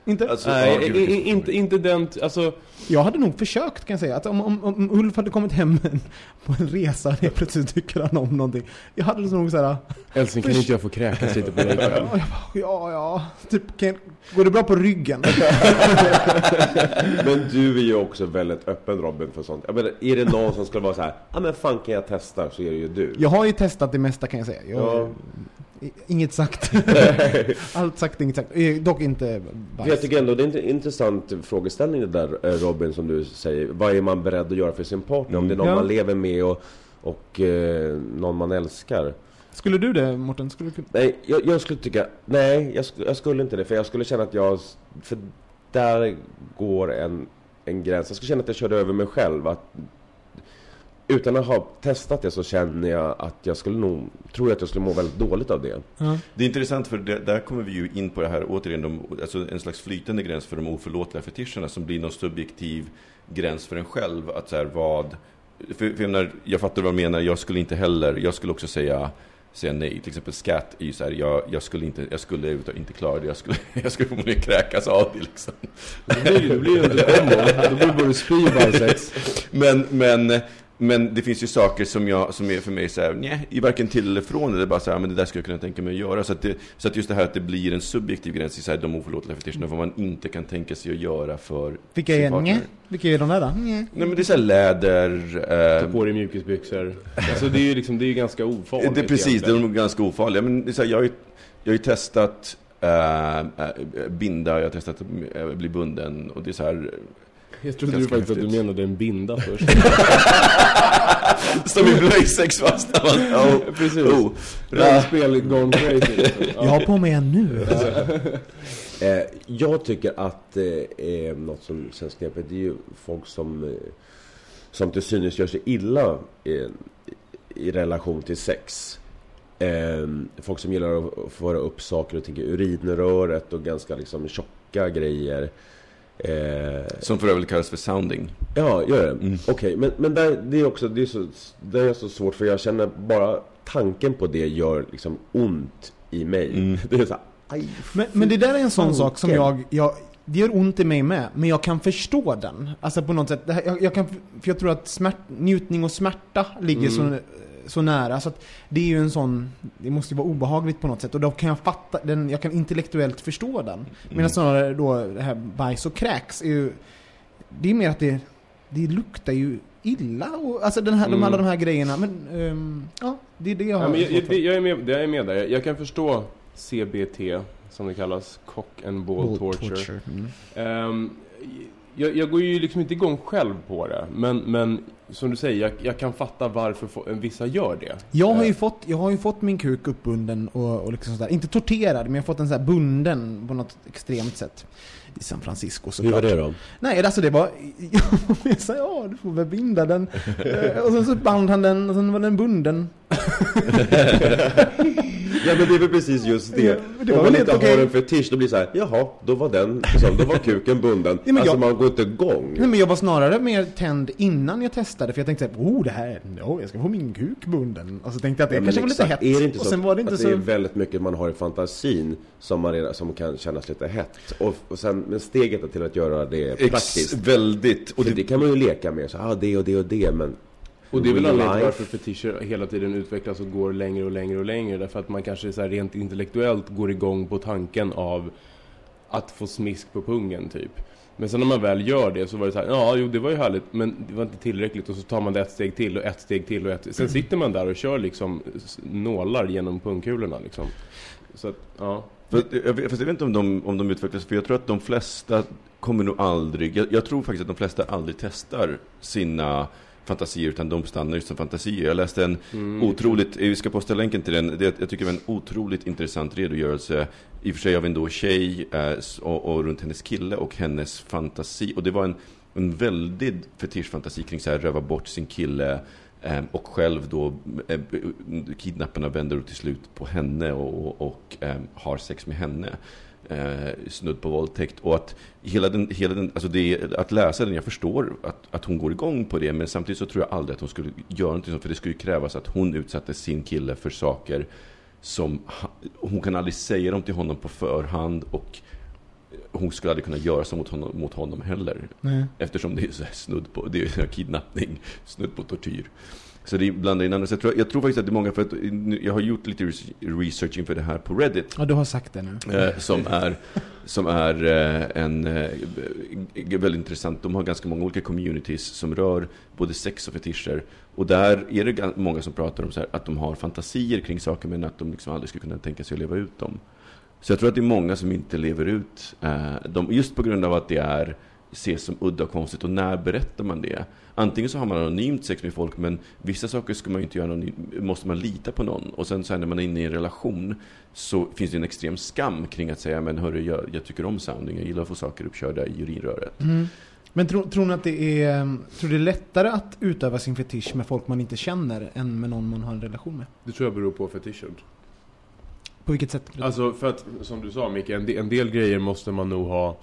Inte? Alltså, Nej, ja, gud, i- inte, inte den, alltså... Jag hade nog försökt kan jag säga. Att om, om, om Ulf hade kommit hem en- på en resa och plötsligt tycker han om någonting. Jag hade nog såhär, Älskling, kan inte jag få kräkas lite på dig ja, bara, ja, ja. Typ, kan, går det bra på ryggen? Men du är ju också väldigt öppen Robin för sånt. Jag menar, är det någon som skulle vara så här, ja men fan kan jag testa så är det ju du. Jag har ju testat det mesta kan jag säga. Jag, Ja. Inget sagt. Allt sagt, inget sagt. Eh, Dock inte bajs. jag tycker ändå det är en intressant frågeställning det där eh, Robin som du säger. Vad är man beredd att göra för sin partner? Om det är någon Ja. man lever med och, och eh, någon man älskar. Skulle du det Mårten? Skulle du? Nej, jag, jag skulle tycka, nej jag, jag skulle inte det. För jag skulle känna att jag, för där går en, en gräns. Jag skulle känna att jag körde över mig själv. Att, utan att ha testat det så känner jag att jag skulle nog, tror jag att jag skulle må väldigt dåligt av det. Det är intressant för det, där kommer vi ju in på det här återigen, de, alltså en slags flytande gräns för de oförlåtliga fetischerna som blir någon subjektiv gräns för en själv. Att så här, vad, för, för jag, menar, jag fattar vad du menar, jag skulle inte heller, jag skulle också säga säga nej. Till exempel scat är ju så här, jag, jag skulle inte, jag skulle inte klara det. Jag skulle, jag skulle förmodligen kräkas av det liksom. Det blir, det blir ju inte kombo. Då blir det både spy och bajsex. Men, men, men det finns ju saker som, jag, som är för mig så här, nej, i varken till eller från. Det är bara så här, men det där skulle jag kunna tänka mig att göra. Så att, det, så att just det här att det blir en subjektiv gräns i så här, de oförlåtliga fetischerna, vad man inte kan tänka sig att göra för Vilka sin är partner. Vilka är de där då? Nej men det är så här läder, Ta eh, på dig mjukisbyxor. Alltså det är ju liksom, det är ju ganska ofarligt. det är precis, de egentligen. är ganska ofarliga. Men det är så här, jag, har ju, jag har ju testat eh, eh, binda, jag har testat att eh, bli bunden och det är så här Jag trodde du faktiskt att du menade en binda först. Som i blöjsex fast oh, Precis. oh. Rollspel gone crazy. liksom. Jag har på mig en nu. Eh, jag tycker att eh, eh, något som känns knepigt, det är ju folk som, eh, som till synes gör sig illa i, i relation till sex. Eh, folk som gillar att föra upp saker och ting i urinröret och ganska liksom tjocka grejer. Eh, Som för övrigt kallas för sounding. Ja, gör det? Okej, men, men där, det är också det är så, det är så svårt för jag känner bara tanken på det gör liksom ont i mig. Det är så här, aj, Men, men det där är en sån Fan, sak som jag, jag... Det gör ont i mig med, men jag kan förstå den. Alltså på något sätt. Det här, jag, jag kan, för jag tror att smärt, njutning och smärta ligger så, så nära. Så att det är ju en sån... Det måste ju vara obehagligt på något sätt. Och då kan jag fatta den, jag kan intellektuellt förstå den. Medan snarare då det här bajs och kräks är ju... Det är mer att det, det luktar ju illa och alltså den här, de, Mm. alla de här grejerna. Men ehm, ja, det är det jag har Ja, men jag, jag, jag, är med, jag är med där. Jag, jag kan förstå CBT, som det kallas. Cock and ball, Ball torture. Mm. Ehm, jag, jag går ju liksom inte igång själv på det. Men, men som du säger, jag, jag kan fatta varför få- vissa gör det. Jag har, ju Eh, fått, jag har ju fått min kuk uppbunden och, och liksom sådär. Inte torterad, men jag har fått den så här bunden på något extremt sätt. I San Francisco Hur såklart. var det då? Nej, alltså det var... Jag sa ja, du får väl binda den. Eh, och sen så band han den och sen var den bunden. Ja men det är väl precis just det. Ja, det Om man inte helt har en fetisch, då blir det så här, jaha, då var den, liksom, då var kuken bunden. Ja, alltså jag- man går inte igång. Nej, men jag var snarare mer tänd innan jag testade. För jag tänkte såhär, oh det här, oh, jag ska få min kuk bunden. Och så tänkte jag att det Ja, kanske var lite exakt. hett. Är det inte och så sen var det inte att så... det är väldigt mycket man har i fantasin som, man redan, som kan kännas lite hett? Och, och sen, men steget är till att göra det Ex, praktiskt. väldigt. Och Och det, det, kan man ju leka med, så ah, det och det och det, men... Och det är väl anledningen till varför fetischer hela tiden utvecklas och går längre och längre och längre. Därför att man kanske så här rent intellektuellt går igång på tanken av att få smisk på pungen typ. Men sen när man väl gör det så var det så här, ja jo det var ju härligt men det var inte tillräckligt och så tar man det ett steg till och ett steg till och ett Sen sitter man där och kör liksom nålar genom pungkulorna liksom. Så att, ja. Fast jag, vet- fast jag vet inte om de, om de utvecklas, för jag tror att de flesta kommer nog aldrig, jag, jag tror faktiskt att de flesta aldrig testar sina fantasier, utan de stannar just som fantasier. Jag läste en otroligt, vi ska posta länken till den, det, jag tycker det var en otroligt intressant redogörelse, i och för sig av en då tjej, eh, och, och runt hennes kille och hennes fantasi. Och det var en, en väldigt fetischfantasi kring så här, röva bort sin kille, Eh, och själv då, eh, kidnapparna vänder till slut på henne och, och eh, har sex med henne. Eh, snudd på våldtäkt. Och att hela den, hela den, alltså det, att läsa den, jag förstår att, att hon går igång på det, men samtidigt så tror jag aldrig att hon skulle göra någonting sånt, för det skulle ju krävas att hon utsatte sin kille för saker som hon kan aldrig säga dem till honom på förhand och hon skulle aldrig kunna göra så mot honom, mot honom heller. Nej. Eftersom det är så här snudd på, det är kidnappning, snudd på tortyr. Så det blandar in andra. Så jag, tror, jag tror faktiskt att det är många, för att jag har gjort lite research inför det här på Reddit. Ja, du har sagt det nu. Eh, som är, som är eh, en eh, väldigt intressant. De har ganska många olika communities som rör både sex och fetischer. Och där är det många som pratar om här, att de har fantasier kring saker men att de liksom aldrig skulle kunna tänka sig att leva ut dem. Så jag tror att det är många som inte lever ut dem, just på grund av att det är ses som udda och konstigt. Och när berättar man det? Antingen så har man anonymt sex med folk, men vissa saker ska man ju inte göra anonymt, måste man lita på någon. Och sen så här, när man är inne i en relation så finns det en extrem skam kring att säga, men hörru, jag, jag tycker om sounding, jag gillar att få saker uppkörda i urinröret. Mm. Men tror, tror ni att det är, tror det är lättare att utöva sin fetisch med folk man inte känner än med någon man har en relation med? Det tror jag beror på fetischen. På vilket sätt? Alltså för att, som du sa Micke, en del, en del grejer måste man nog ha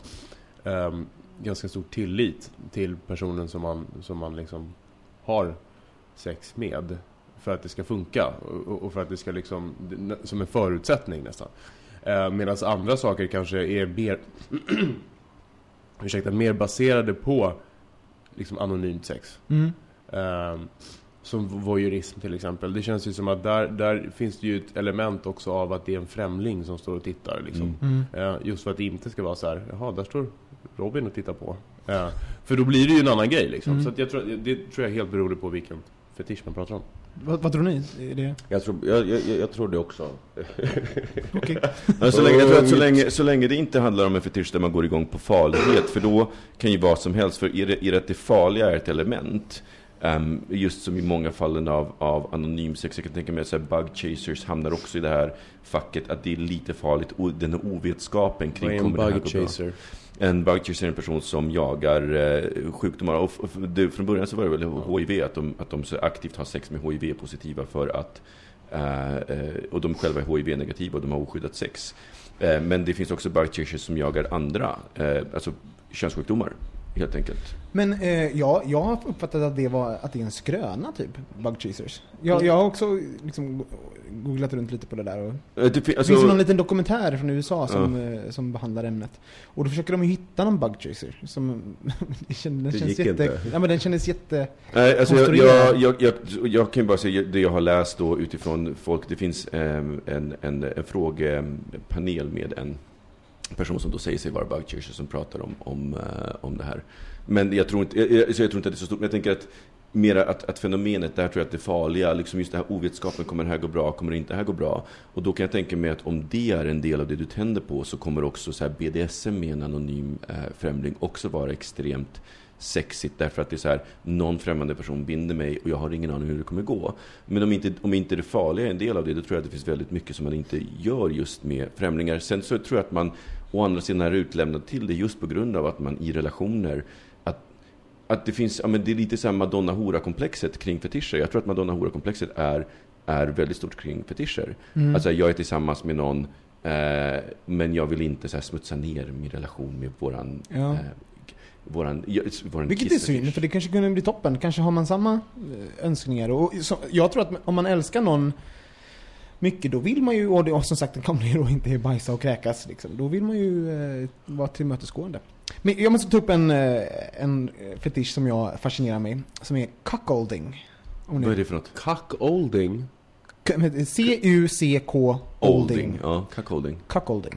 ehm, ganska stor tillit till personen som man, som man liksom har sex med. För att det ska funka och, och för att det ska liksom, som en förutsättning nästan. Uh, Medan andra saker kanske är mer, ursäkta, mer baserade på liksom anonymt sex. Mm. Ehm, som voyeurism till exempel. Det känns ju som att där, där finns det ju ett element också av att det är en främling som står och tittar. Liksom. Mm. Eh, just för att det inte ska vara så här, jaha, där står Robin och tittar på. Eh, för då blir det ju en annan grej liksom. Mm. Så att jag tror, det tror jag helt beroende på vilken fetisch man pratar om. Vad, vad tror ni? Är det... Jag tror, jag, jag, jag tror det också. Men så länge, jag tror att så länge, så länge det inte handlar om en fetisch där man går igång på farlighet, för då kan ju vad som helst, för är det att det farliga är ett element, ehm, just som i många fallen av, av anonym sex, jag kan tänka mig att bug chasers hamnar också i det här facket, att det är lite farligt, o, den här ovetskapen kring kommer det här gå bra? chaser? En bug chaser är en person som jagar eh, sjukdomar. Och, och det, från början så var det väl HIV, att de, att de så aktivt har sex med HIV-positiva för att eh, eh, och de själva är HIV-negativa och de har oskyddat sex. Eh, men det finns också bug chasers som jagar andra, eh, alltså könssjukdomar helt enkelt. Men eh, ja, jag har uppfattat att det, var, att det är en skröna typ, bug chasers. Jag, jag har också liksom googlat runt lite på det där. Och Eh, det, fi- det alltså, finns någon liten dokumentär från USA som, eh, som behandlar ämnet. Och då försöker de ju hitta någon bug chaser. Som, det kändes, Det känns gick jätte, inte. Ja, men den kändes jätte... Nej, alltså jag, jag, jag, jag, jag kan ju bara säga det jag har läst då utifrån folk. Det finns ehm, en, en, en frågepanel med en person som då säger sig vara bug som pratar om, om, eh, om det här. Men jag tror, inte, jag, jag, jag tror inte att det är så stort. Men jag tänker att mera att, att fenomenet, där tror jag att det farliga, liksom just det här ovetskapen, kommer det här gå bra, kommer det inte här gå bra? Och då kan jag tänka mig att om det är en del av det du tänder på så kommer också så här BDSM med en anonym eh, främling också vara extremt sexigt därför att det är så här, någon främmande person binder mig och jag har ingen aning hur det kommer gå. Men om inte, om inte det farliga är en del av det, då tror jag att det finns väldigt mycket som man inte gör just med främlingar. Sen så tror jag att man å andra sidan är utlämnad till det just på grund av att man i relationer att, att det finns, ja men det är lite så Madonna-hora-komplexet kring fetischer. Jag tror att Madonna-hora-komplexet är, är väldigt stort kring fetischer. Mm. Alltså jag är tillsammans med någon Eh, men jag vill inte så smutsa ner min relation med våran... Ja. Eh, våran, våran Vilket är synd, för det kanske kunde bli toppen. Kanske har man samma eh, önskningar. Och så, jag tror att om man älskar någon mycket, då vill man ju, och, det, och som sagt, om det då inte bajsa och kräkas, liksom, då vill man ju eh, vara tillmötesgående. Men jag måste ta upp en, eh, en fetisch som jag fascinerar mig, som är cuckolding. Vad är det för något? Cuckolding? C-U-C-K olding. Ja, cuckolding. Cuckolding.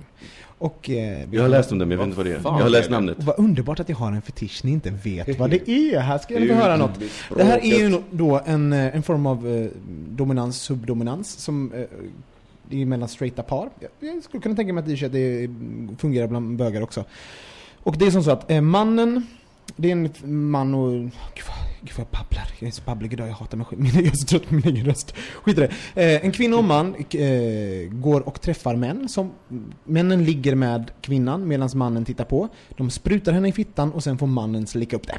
Och, eh, Jag har läst om det, men jag vet inte vad det är. Jag har läst namnet. Vad underbart att jag har en fetisch ni inte vet vad det är. Här ska jag få höra något. Det här är ju då en, eh, en form av eh, dominans, subdominans som eh, det är mellan straighta par. Jag- skulle kunna tänka mig att det, fungerar bland bögar också. Och det är som så att eh, mannen, det är en man och... Gud gud vad jag babblar. Jag är så babblig idag, jag hatar mig själv. Jag är så trött på min egen röst. Skit i det. Eh, en kvinna och man eh, går och träffar män. Som, männen ligger med kvinnan medan mannen tittar på. De sprutar henne i fittan och sen får mannen slicka upp det.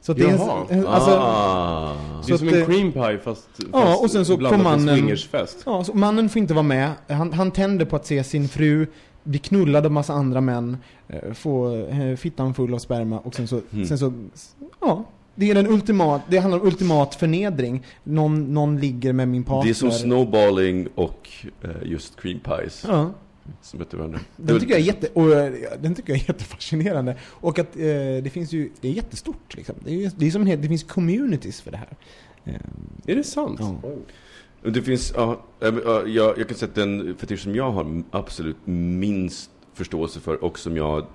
Så det är Jaha. en, alltså, ah. Det är Så som att, en eh, cream pie fast, Ja, fast och sen så blandat får med mannen- swingersfest. Ja, så mannen får inte vara med. Han, han tänder på att se sin fru bli knullad av massa andra män, eh, få eh, fittan full av sperma och sen så, Mm. sen så ja. Det är den ultimat, det handlar om ultimat förnedring. Någon, någon ligger med min partner. Det är som snowballing och eh, just cream pies. Ja. Som heter varandra. Den tycker jag är jätte, och, eh, den tycker jag är jättefascinerande. Och att eh, det finns ju, det är jättestort liksom. Det, är, det, är som en hel, det finns communities för det här. Eh, Är det sant? ja. Det finns, ja, jag, jag kan säga att den fetisch som jag har absolut minst förståelse för och som jag,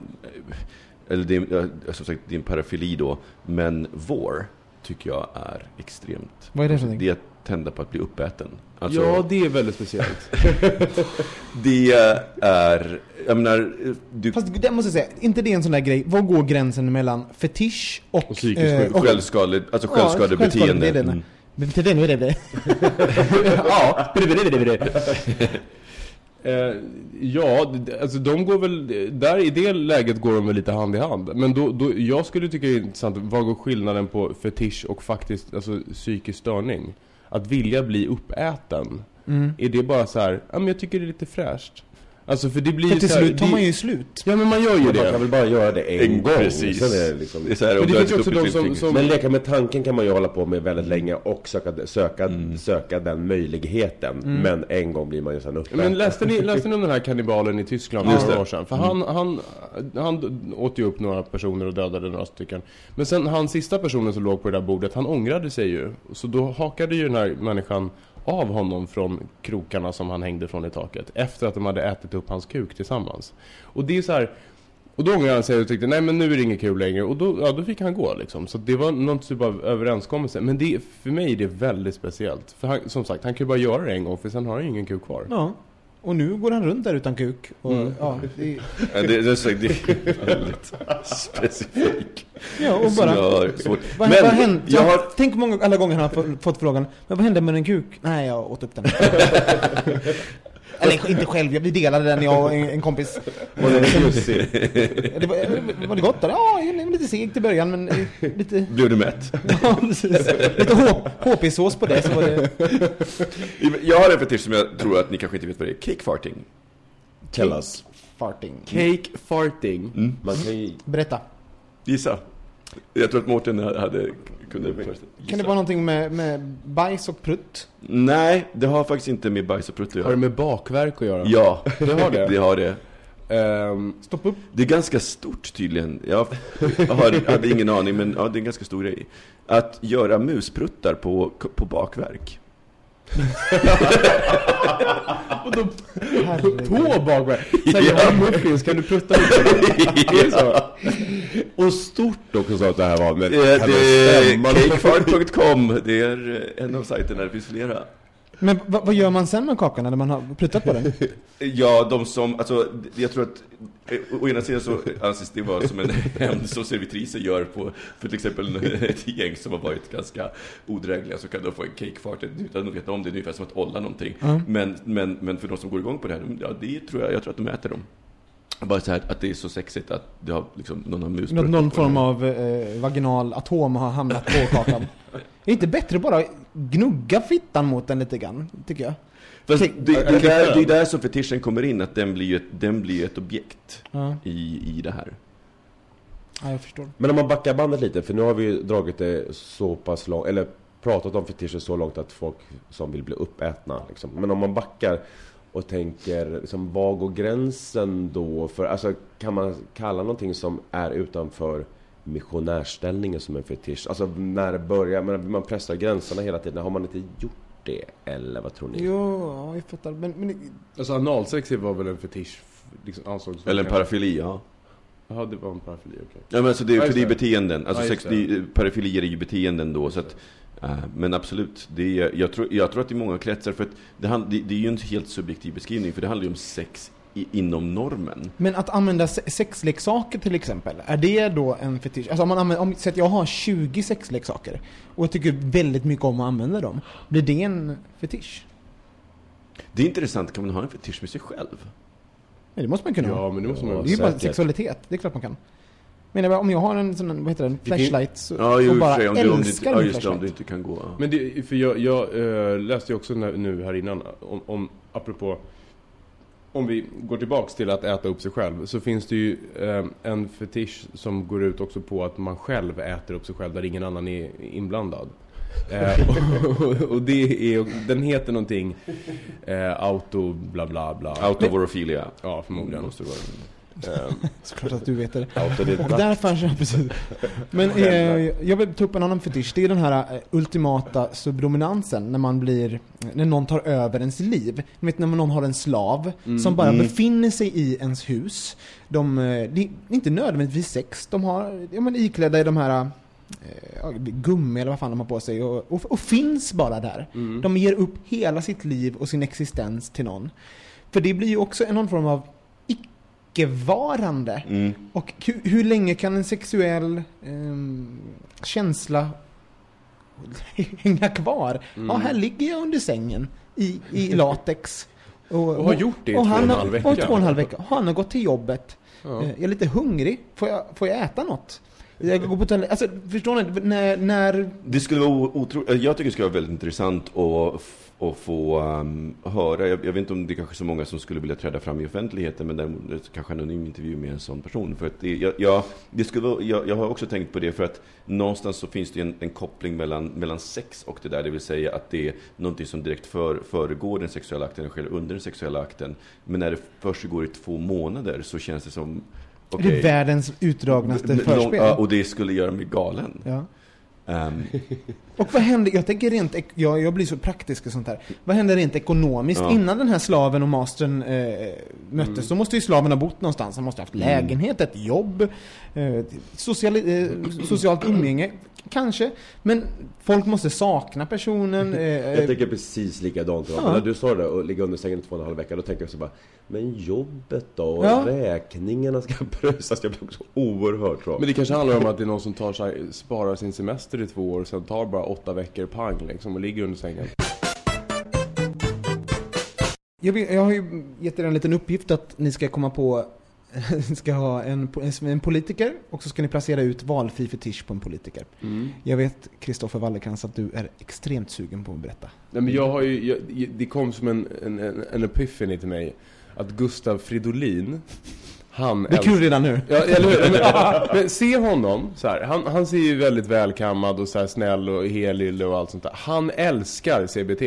eller ja, som sagt, det är en parafili då, men vår tycker jag är extremt. Vad är det för någonting? Det är att tända på att bli uppäten. Alltså, Ja, det är väldigt speciellt. det är, jag menar, du, Fast det måste jag säga, inte det är en sån där grej. Var går gränsen mellan fetisch och... Och psykisk eh, sjuk- självskadlig, alltså Ja, självskadebeteende. självskadebeteende. Mm. Men till det nu är det det. ja, Eh, ja, alltså de går väl, där i det läget går de väl lite hand i hand. Men då, då, jag skulle tycka det är intressant, vad går skillnaden på fetisch och faktiskt, alltså psykisk störning? Att vilja bli uppäten, Mm. är det bara så här, ja men jag tycker det är lite fräscht. Alltså för det blir För till här, slut tar det- man ju slut. Ja men man gör ju Man det. kan väl bara göra det en, En- gång. precis. Sen är det liksom... Det är så här, Men det finns ju också de som, som Men leka med tanken kan man ju hålla på med väldigt länge och söka, söka, Mm. söka den möjligheten. Men en gång blir man ju sen uppe. Men läste ni, läste ni om den här kannibalen i Tyskland för några år sedan? För han, han, han åt ju upp några personer och dödade några stycken. Men sen han sista personen som låg på det där bordet, han ångrade sig ju. Så då hakade ju den här människan av honom från krokarna som han hängde från i taket. Efter att de hade ätit upp hans kuk tillsammans. Och det är så här... Och då ångrade han sig och tyckte nej men nu är det inget kul längre. Och då, ja, då fick han gå liksom. Så det var någon typ av överenskommelse. Men det, för mig är det väldigt speciellt. För han, som sagt, han kan ju bara göra det en gång för sen har han ju ingen kuk kvar. Ja. Och nu går han runt där utan kuk. Och, Mm. ja, det, Ja, det, det, är så- det är väldigt specifikt. ja, och bara... Vad, Men vad hände? jag har Tänk många, alla gånger han har fått frågan Men vad hände med en kuk? Nej, jag åt upp den. Eller inte själv, vi delade den jag och en, en kompis. Och det var, var det gott då? Ja, var lite segt i början men eh, lite... Blev du mätt? Ja, precis. Lite HP-sås på det så var det... Jag har en fetisch som jag tror att ni kanske inte vet vad det är. Cake farting. Tell us. Farting. Cake farting. Man kan ju... Berätta. Gissa. Jag tror att Mårten hade kunde först. Kan det vara någonting med, med bajs och prutt? Nej, det har faktiskt inte med bajs och prutt att Har det göra. med bakverk att göra? Ja, Det har det? det har det. Ehm, Stopp upp. Det är ganska stort tydligen. Jag har, hade ingen aning, men ja, det är en ganska stor grej. Att göra muspruttar på, på bakverk. Herregud. på bakverk? Säg jag har muffins, kan du prutta lite? Så? Och stort också sa att det här var. Men Det, kan det det. Det är en av sajterna, det finns flera. Men vad, gör man sen med kakan när man har pruttat på den? Ja, de som, alltså, jag tror att eh, å ena sidan så anses det vara som en hämnd som servitriser gör på, för till exempel ett gäng som har varit ganska odrägliga så kan de få en cakefart utan att veta om det, är ungefär som att olla någonting. Ja. Men, men, men för de som går igång på det här, ja, det tror jag, jag tror att de äter dem. Bara så här att det är så sexigt att det har liksom, någon har mus Någon, någon form av eh, vaginal atom har hamnat på kakan. Är det inte bättre bara gnugga fittan mot den lite grann, tycker jag? Fast det, det, klippar där, det är där som fetischen kommer in, att den blir ju ett, den blir ju ett objekt Ja, i, i det här. ja jag förstår. Men om man backar bandet lite, för nu har vi ju dragit det så pass långt, eller pratat om fetischer så långt att folk som vill bli uppätna. Liksom. Men om man backar och tänker, liksom, var går gränsen då? För, alltså, kan man kalla någonting som är utanför missionärställningen som en fetisch? Alltså när börjar man, man pressar gränserna hela tiden, har man inte gjort det? Eller vad tror ni? Jo, ja, jag fattar. Men, men Alltså analsex var väl en fetisch? Liksom, ansågs Eller en parafili, ja. Jaha, det var en parafili, okej. Ja men alltså det, Ja, för det är det. beteenden, alltså Ja, sex, det. det, parafilier är ju beteenden då så att eh, Men absolut, det är, jag, tror, jag tror att i många kretsar, för att det, hand- det, det är ju en helt subjektiv beskrivning för det handlar ju om sex i, inom normen Men att använda se- sexleksaker till exempel, är det då en fetisch? Alltså om man använder, om, så att jag har 20 sexleksaker och jag tycker väldigt mycket om att använda dem. Blir det en fetisch? Det är intressant, kan man ha en fetisch med sig själv? Nej, det måste man kunna ha. Ja, men det måste man Ja, Det är ju bara sexualitet, det är klart man kan. Men jag bara, om jag har en sån, vad heter den, flashlight så, Ja, och bara sig, om du, om du, ja, just det, om du inte kan gå ja. Men det, för jag, jag eh, läste ju också nu, nu här innan om, om apropå om vi går tillbaks till att äta upp sig själv så finns det ju eh, en fetisch som går ut också på att man själv äter upp sig själv där ingen annan är inblandad. Eh, och, och det är, den heter någonting eh, auto bla bla bla. Autovorofilia. Ja, förmodligen måste det vara. Eh, Såklart att du vet det. Autodidakt. Och där fanns jag precis. Men eh, jag vill ta upp en annan fetisch. Det är den här eh, ultimata subdominansen när man blir, när någon tar över ens liv. Ni vet när någon har en slav som bara befinner sig i ens hus. De, eh, det är inte nödvändigtvis sex. De har, ja men iklädda i de här eh, ja, gummi eller vad fan de har på sig och, och, och finns bara där. De ger upp hela sitt liv och sin existens till någon. För det blir ju också en någon form av icke-varande. Mm. Och hur, hur länge kan en sexuell ehm, känsla hänga kvar? Ja, här ligger jag under sängen i, i latex. Och har gjort det i och två och han en har- halv vecka. Och två och en halv vecka. Han har gått till jobbet. Ja. Eh, Jag är lite hungrig. Får jag, får jag äta något? Jag går på toalett. Alltså, förstår ni? När, när Det skulle vara otroligt, jag tycker det skulle vara väldigt intressant att, att få um, höra, jag, jag vet inte om det är kanske är så många som skulle vilja träda fram i offentligheten, men däremot kanske en anonym intervju med en sån person. För att det, jag, jag, det skulle jag, jag har också tänkt på det, för att någonstans så finns det en, en koppling mellan, mellan sex och det där, det vill säga att det är någonting som direkt för, föregår den sexuella akten, eller sker under den sexuella akten. Men när det först går i två månader så känns det som, är okej, det världens utdragnaste förspel? och det skulle göra mig galen. Ja. Ehm, Och vad händer, jag tänker rent, jag, jag blir så praktisk och sånt här. Vad händer rent ekonomiskt? Ja. Innan den här slaven och mastern eh, möttes så måste ju slaven ha bott någonstans. Han måste ha haft lägenhet, ett jobb, eh, social, eh, socialt umgänge, kanske. Men folk måste sakna personen. Eh, Jag tänker precis likadant. Ja. När du sa det och ligga under sängen i två och en halv vecka, då tänker jag så bara Men jobbet då? Och Ja. räkningarna ska pröjsas. Jag blir också oerhört så. Men det kanske handlar om att det är någon som tar sig, sparar sin semester i två år och sen tar bara åtta veckor pang liksom och ligger under sängen. jag, vill, jag har ju gett er en liten uppgift att ni ska komma på ska ha en, en, politiker och så ska ni placera ut valfri fetisch på en politiker. Jag vet, Kristoffer Wallercrantz, att du är extremt sugen på att berätta. Nej men jag har ju, jag, det kom som en, en, en, en epiphany till mig att Gustav Fridolin han Det är kul redan nu. Ja, eller hur? Men, men se honom så här. Han, han ser ju väldigt välkammad och så här snäll och helylle och allt sånt där. Han älskar CBT.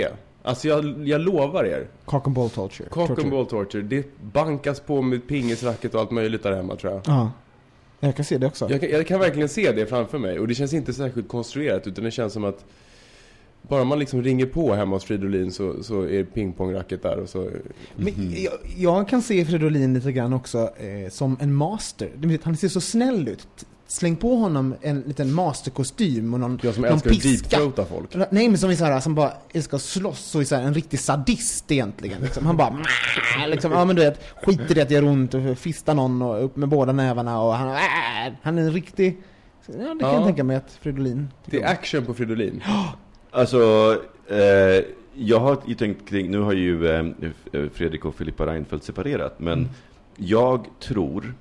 Alltså jag, jag lovar er. Cock and ball torture. Cock Torture. and ball torture. Det bankas på med pingisracket och allt möjligt där hemma tror jag. Ja. Jag kan se det också. Jag kan, jag kan verkligen se det framför mig och det känns inte särskilt konstruerat utan det känns som att bara man liksom ringer på hemma hos Fridolin så, så är pingpongracket där och så... Men jag, jag kan se Fridolin lite grann också eh, som en master. Han ser så snäll ut. Släng på honom en liten masterkostym och någon, Jag som någon älskar att piska. deepthroata folk. Nej men som är så här, som bara älskar att slåss och är så här, en riktig sadist egentligen. Liksom. Han bara liksom, ja men du vet, skiter i att göra ont och fistar någon och upp med båda nävarna och han, "Äh", han är en riktig, ja det kan Ja. jag tänka mig att Fridolin Det är action på Fridolin. Alltså, eh, jag har ju tänkt kring, nu har ju eh, Fredrik och Filippa Reinfeldt separerat, men jag tror,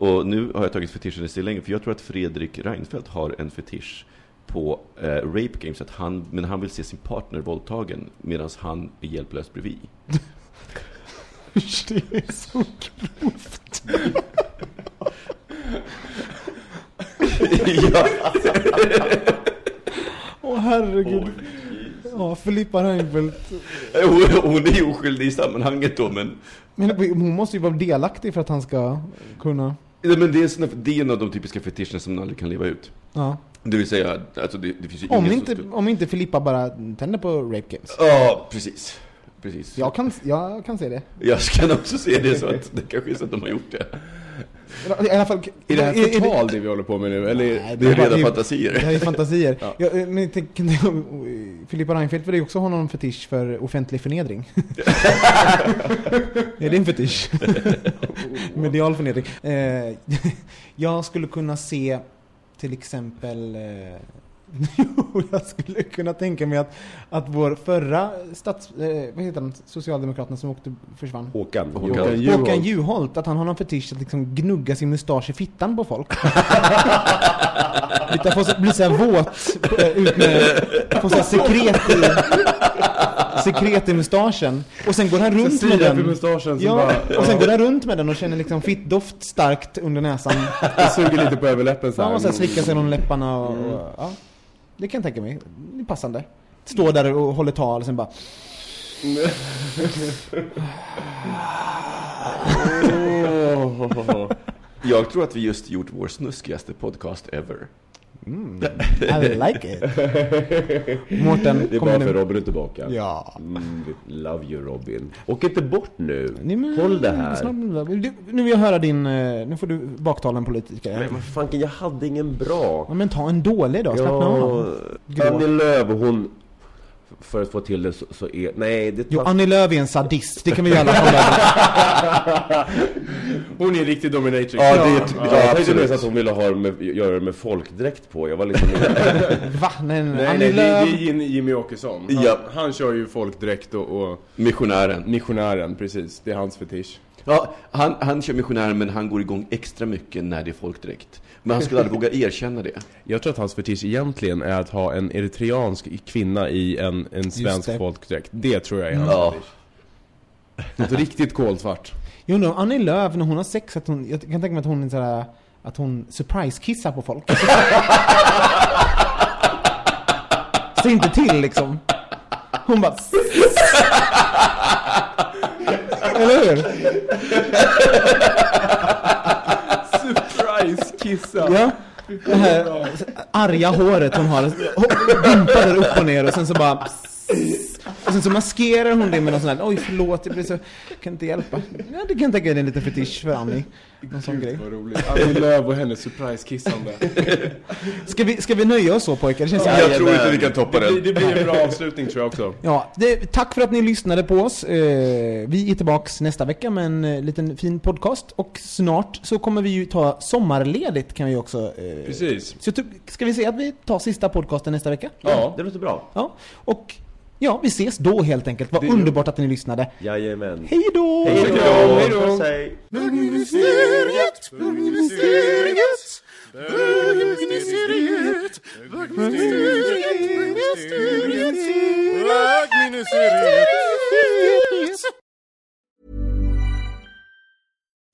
och nu har jag tagit fetischen i stillänge, för jag tror att Fredrik Reinfeldt har en fetisch på eh, rape games, att han, men han vill se sin partner våldtagen medan han är hjälplös bredvid. Det är så grovt. ja, Åh herregud. Ja, Filippa Reinfeldt. hon, hon är ju oskyldig i sammanhanget då, men Men hon måste ju vara delaktig för att han ska kunna... Nej, men det är, såna, det är en av de typiska fetischerna som man aldrig kan leva ut. Ja. Det vill säga, alltså det, det finns ju Om ingen inte, som... om inte Filippa bara tänder på Rape Games. Ja, precis. Precis. Jag kan, jag kan se det. Jag kan också se det så att det kanske är så att de har gjort det. I alla fall... Är det här är- är förtal det vi håller på med nu? Eller? Nej, Det är bara- rena fantasier. Det här är fantasier. Ja. Ja. men jag tänker, Filippa Reinfeldt vill ju också ha någon fetisch för offentlig förnedring. är det en fetisch? Medial förnedring. Eh, jag skulle kunna se till exempel eh, Jo, jag skulle kunna tänka mig att, att vår förra stats... Eh, vad heter han? Socialdemokraterna som åkte, försvann. Håkan. Håkan. Håkan Håkan Juholt. Juholt, att han har någon fetisch att liksom gnugga sin mustasch i fittan på folk. Lite få så, bli såhär våt, eh, ut med, få såhär sekret i. sekret i mustaschen. Och sen går han runt med den. Ja, bara- och sen går han runt med den och känner liksom fittdoft starkt under näsan. Det suger lite på överläppen så Ja, och sen slickar sig om läpparna och, och ja. Det kan jag tänka mig. Det är passande. Står där och håller tal och sen bara... Jag tror att vi just gjort vår snuskigaste podcast ever. I like it. Mårten, Det är bara nu. för Robin är tillbaka. Ja. Mm, love you Robin. Åk inte bort nu. Nej, men- Håll det här. Du, nu vill jag höra din... eh, Nu får du baktala en politiker. Men vad fanken, jag hade ingen bra. Ja, men ta en dålig då, slappna av. Grå. Annie Lööf, hon... För att få till det så, så är... Nej, det Jo, tar... Annie Lööf är en sadist, det kan vi gärna hålla Hon är en riktig dominatrix. Ja, det är, ja, ja, jag tänkte absolut. mest att hon ville ha med, göra det med folkdräkt på. Jag var liksom... Va? Nej, nej, Nej, Annie nej, det, det Lööf. är Jim- Jimmy Åkesson. Han, Ja. han kör ju folk direkt och, och Missionären. missionären, precis. Det är hans fetisch. Ja, han, han kör missionären men han går igång extra mycket när det är folkdräkt. Men han skulle aldrig våga erkänna det. Jag tror att hans fetisch egentligen är att ha en eritreansk kvinna i en, en svensk det. folkdräkt. Det tror jag är hans Ja. fetisch. Något riktigt kolsvart. Jag undrar om Annie Lööf, när hon har sex, att hon, jag kan tänka mig att hon är sådär, att hon surprise-kissar på folk. Säg inte till liksom. Hon bara... Eller hur? Kissa! Ja. Det här arga håret hon har, Dimpar där upp och ner och sen så bara... Och sen så maskerar hon det med någon sån här, oj förlåt, jag blir så, kan inte hjälpa. Ja, det kan jag tänka är en liten fetisch för Annie. Någon sån grej. Vad roligt. Annie Lööf och hennes surprise-kissande. Ska vi, ska vi nöja oss så pojkar? Det känns som Jag tror inte vi kan toppa Det blir, det blir en bra avslutning tror jag också. Ja, det, tack för att ni lyssnade på oss. Eh, vi är tillbaks nästa vecka med en eh, liten fin podcast. Och snart så kommer vi ju ta sommarledigt kan vi också. Eh, Precis. Så ty- ska vi se att vi tar sista podcasten nästa vecka? Ja. Det låter bra. Ja, och ja, vi ses då helt enkelt. Vad underbart att ni lyssnade. Jajamän. Hej då! Hej då! Hej då! Puss, hej. Bögministeriet, bögministeriet, bögministeriet, bögministeriet, bögministeriet.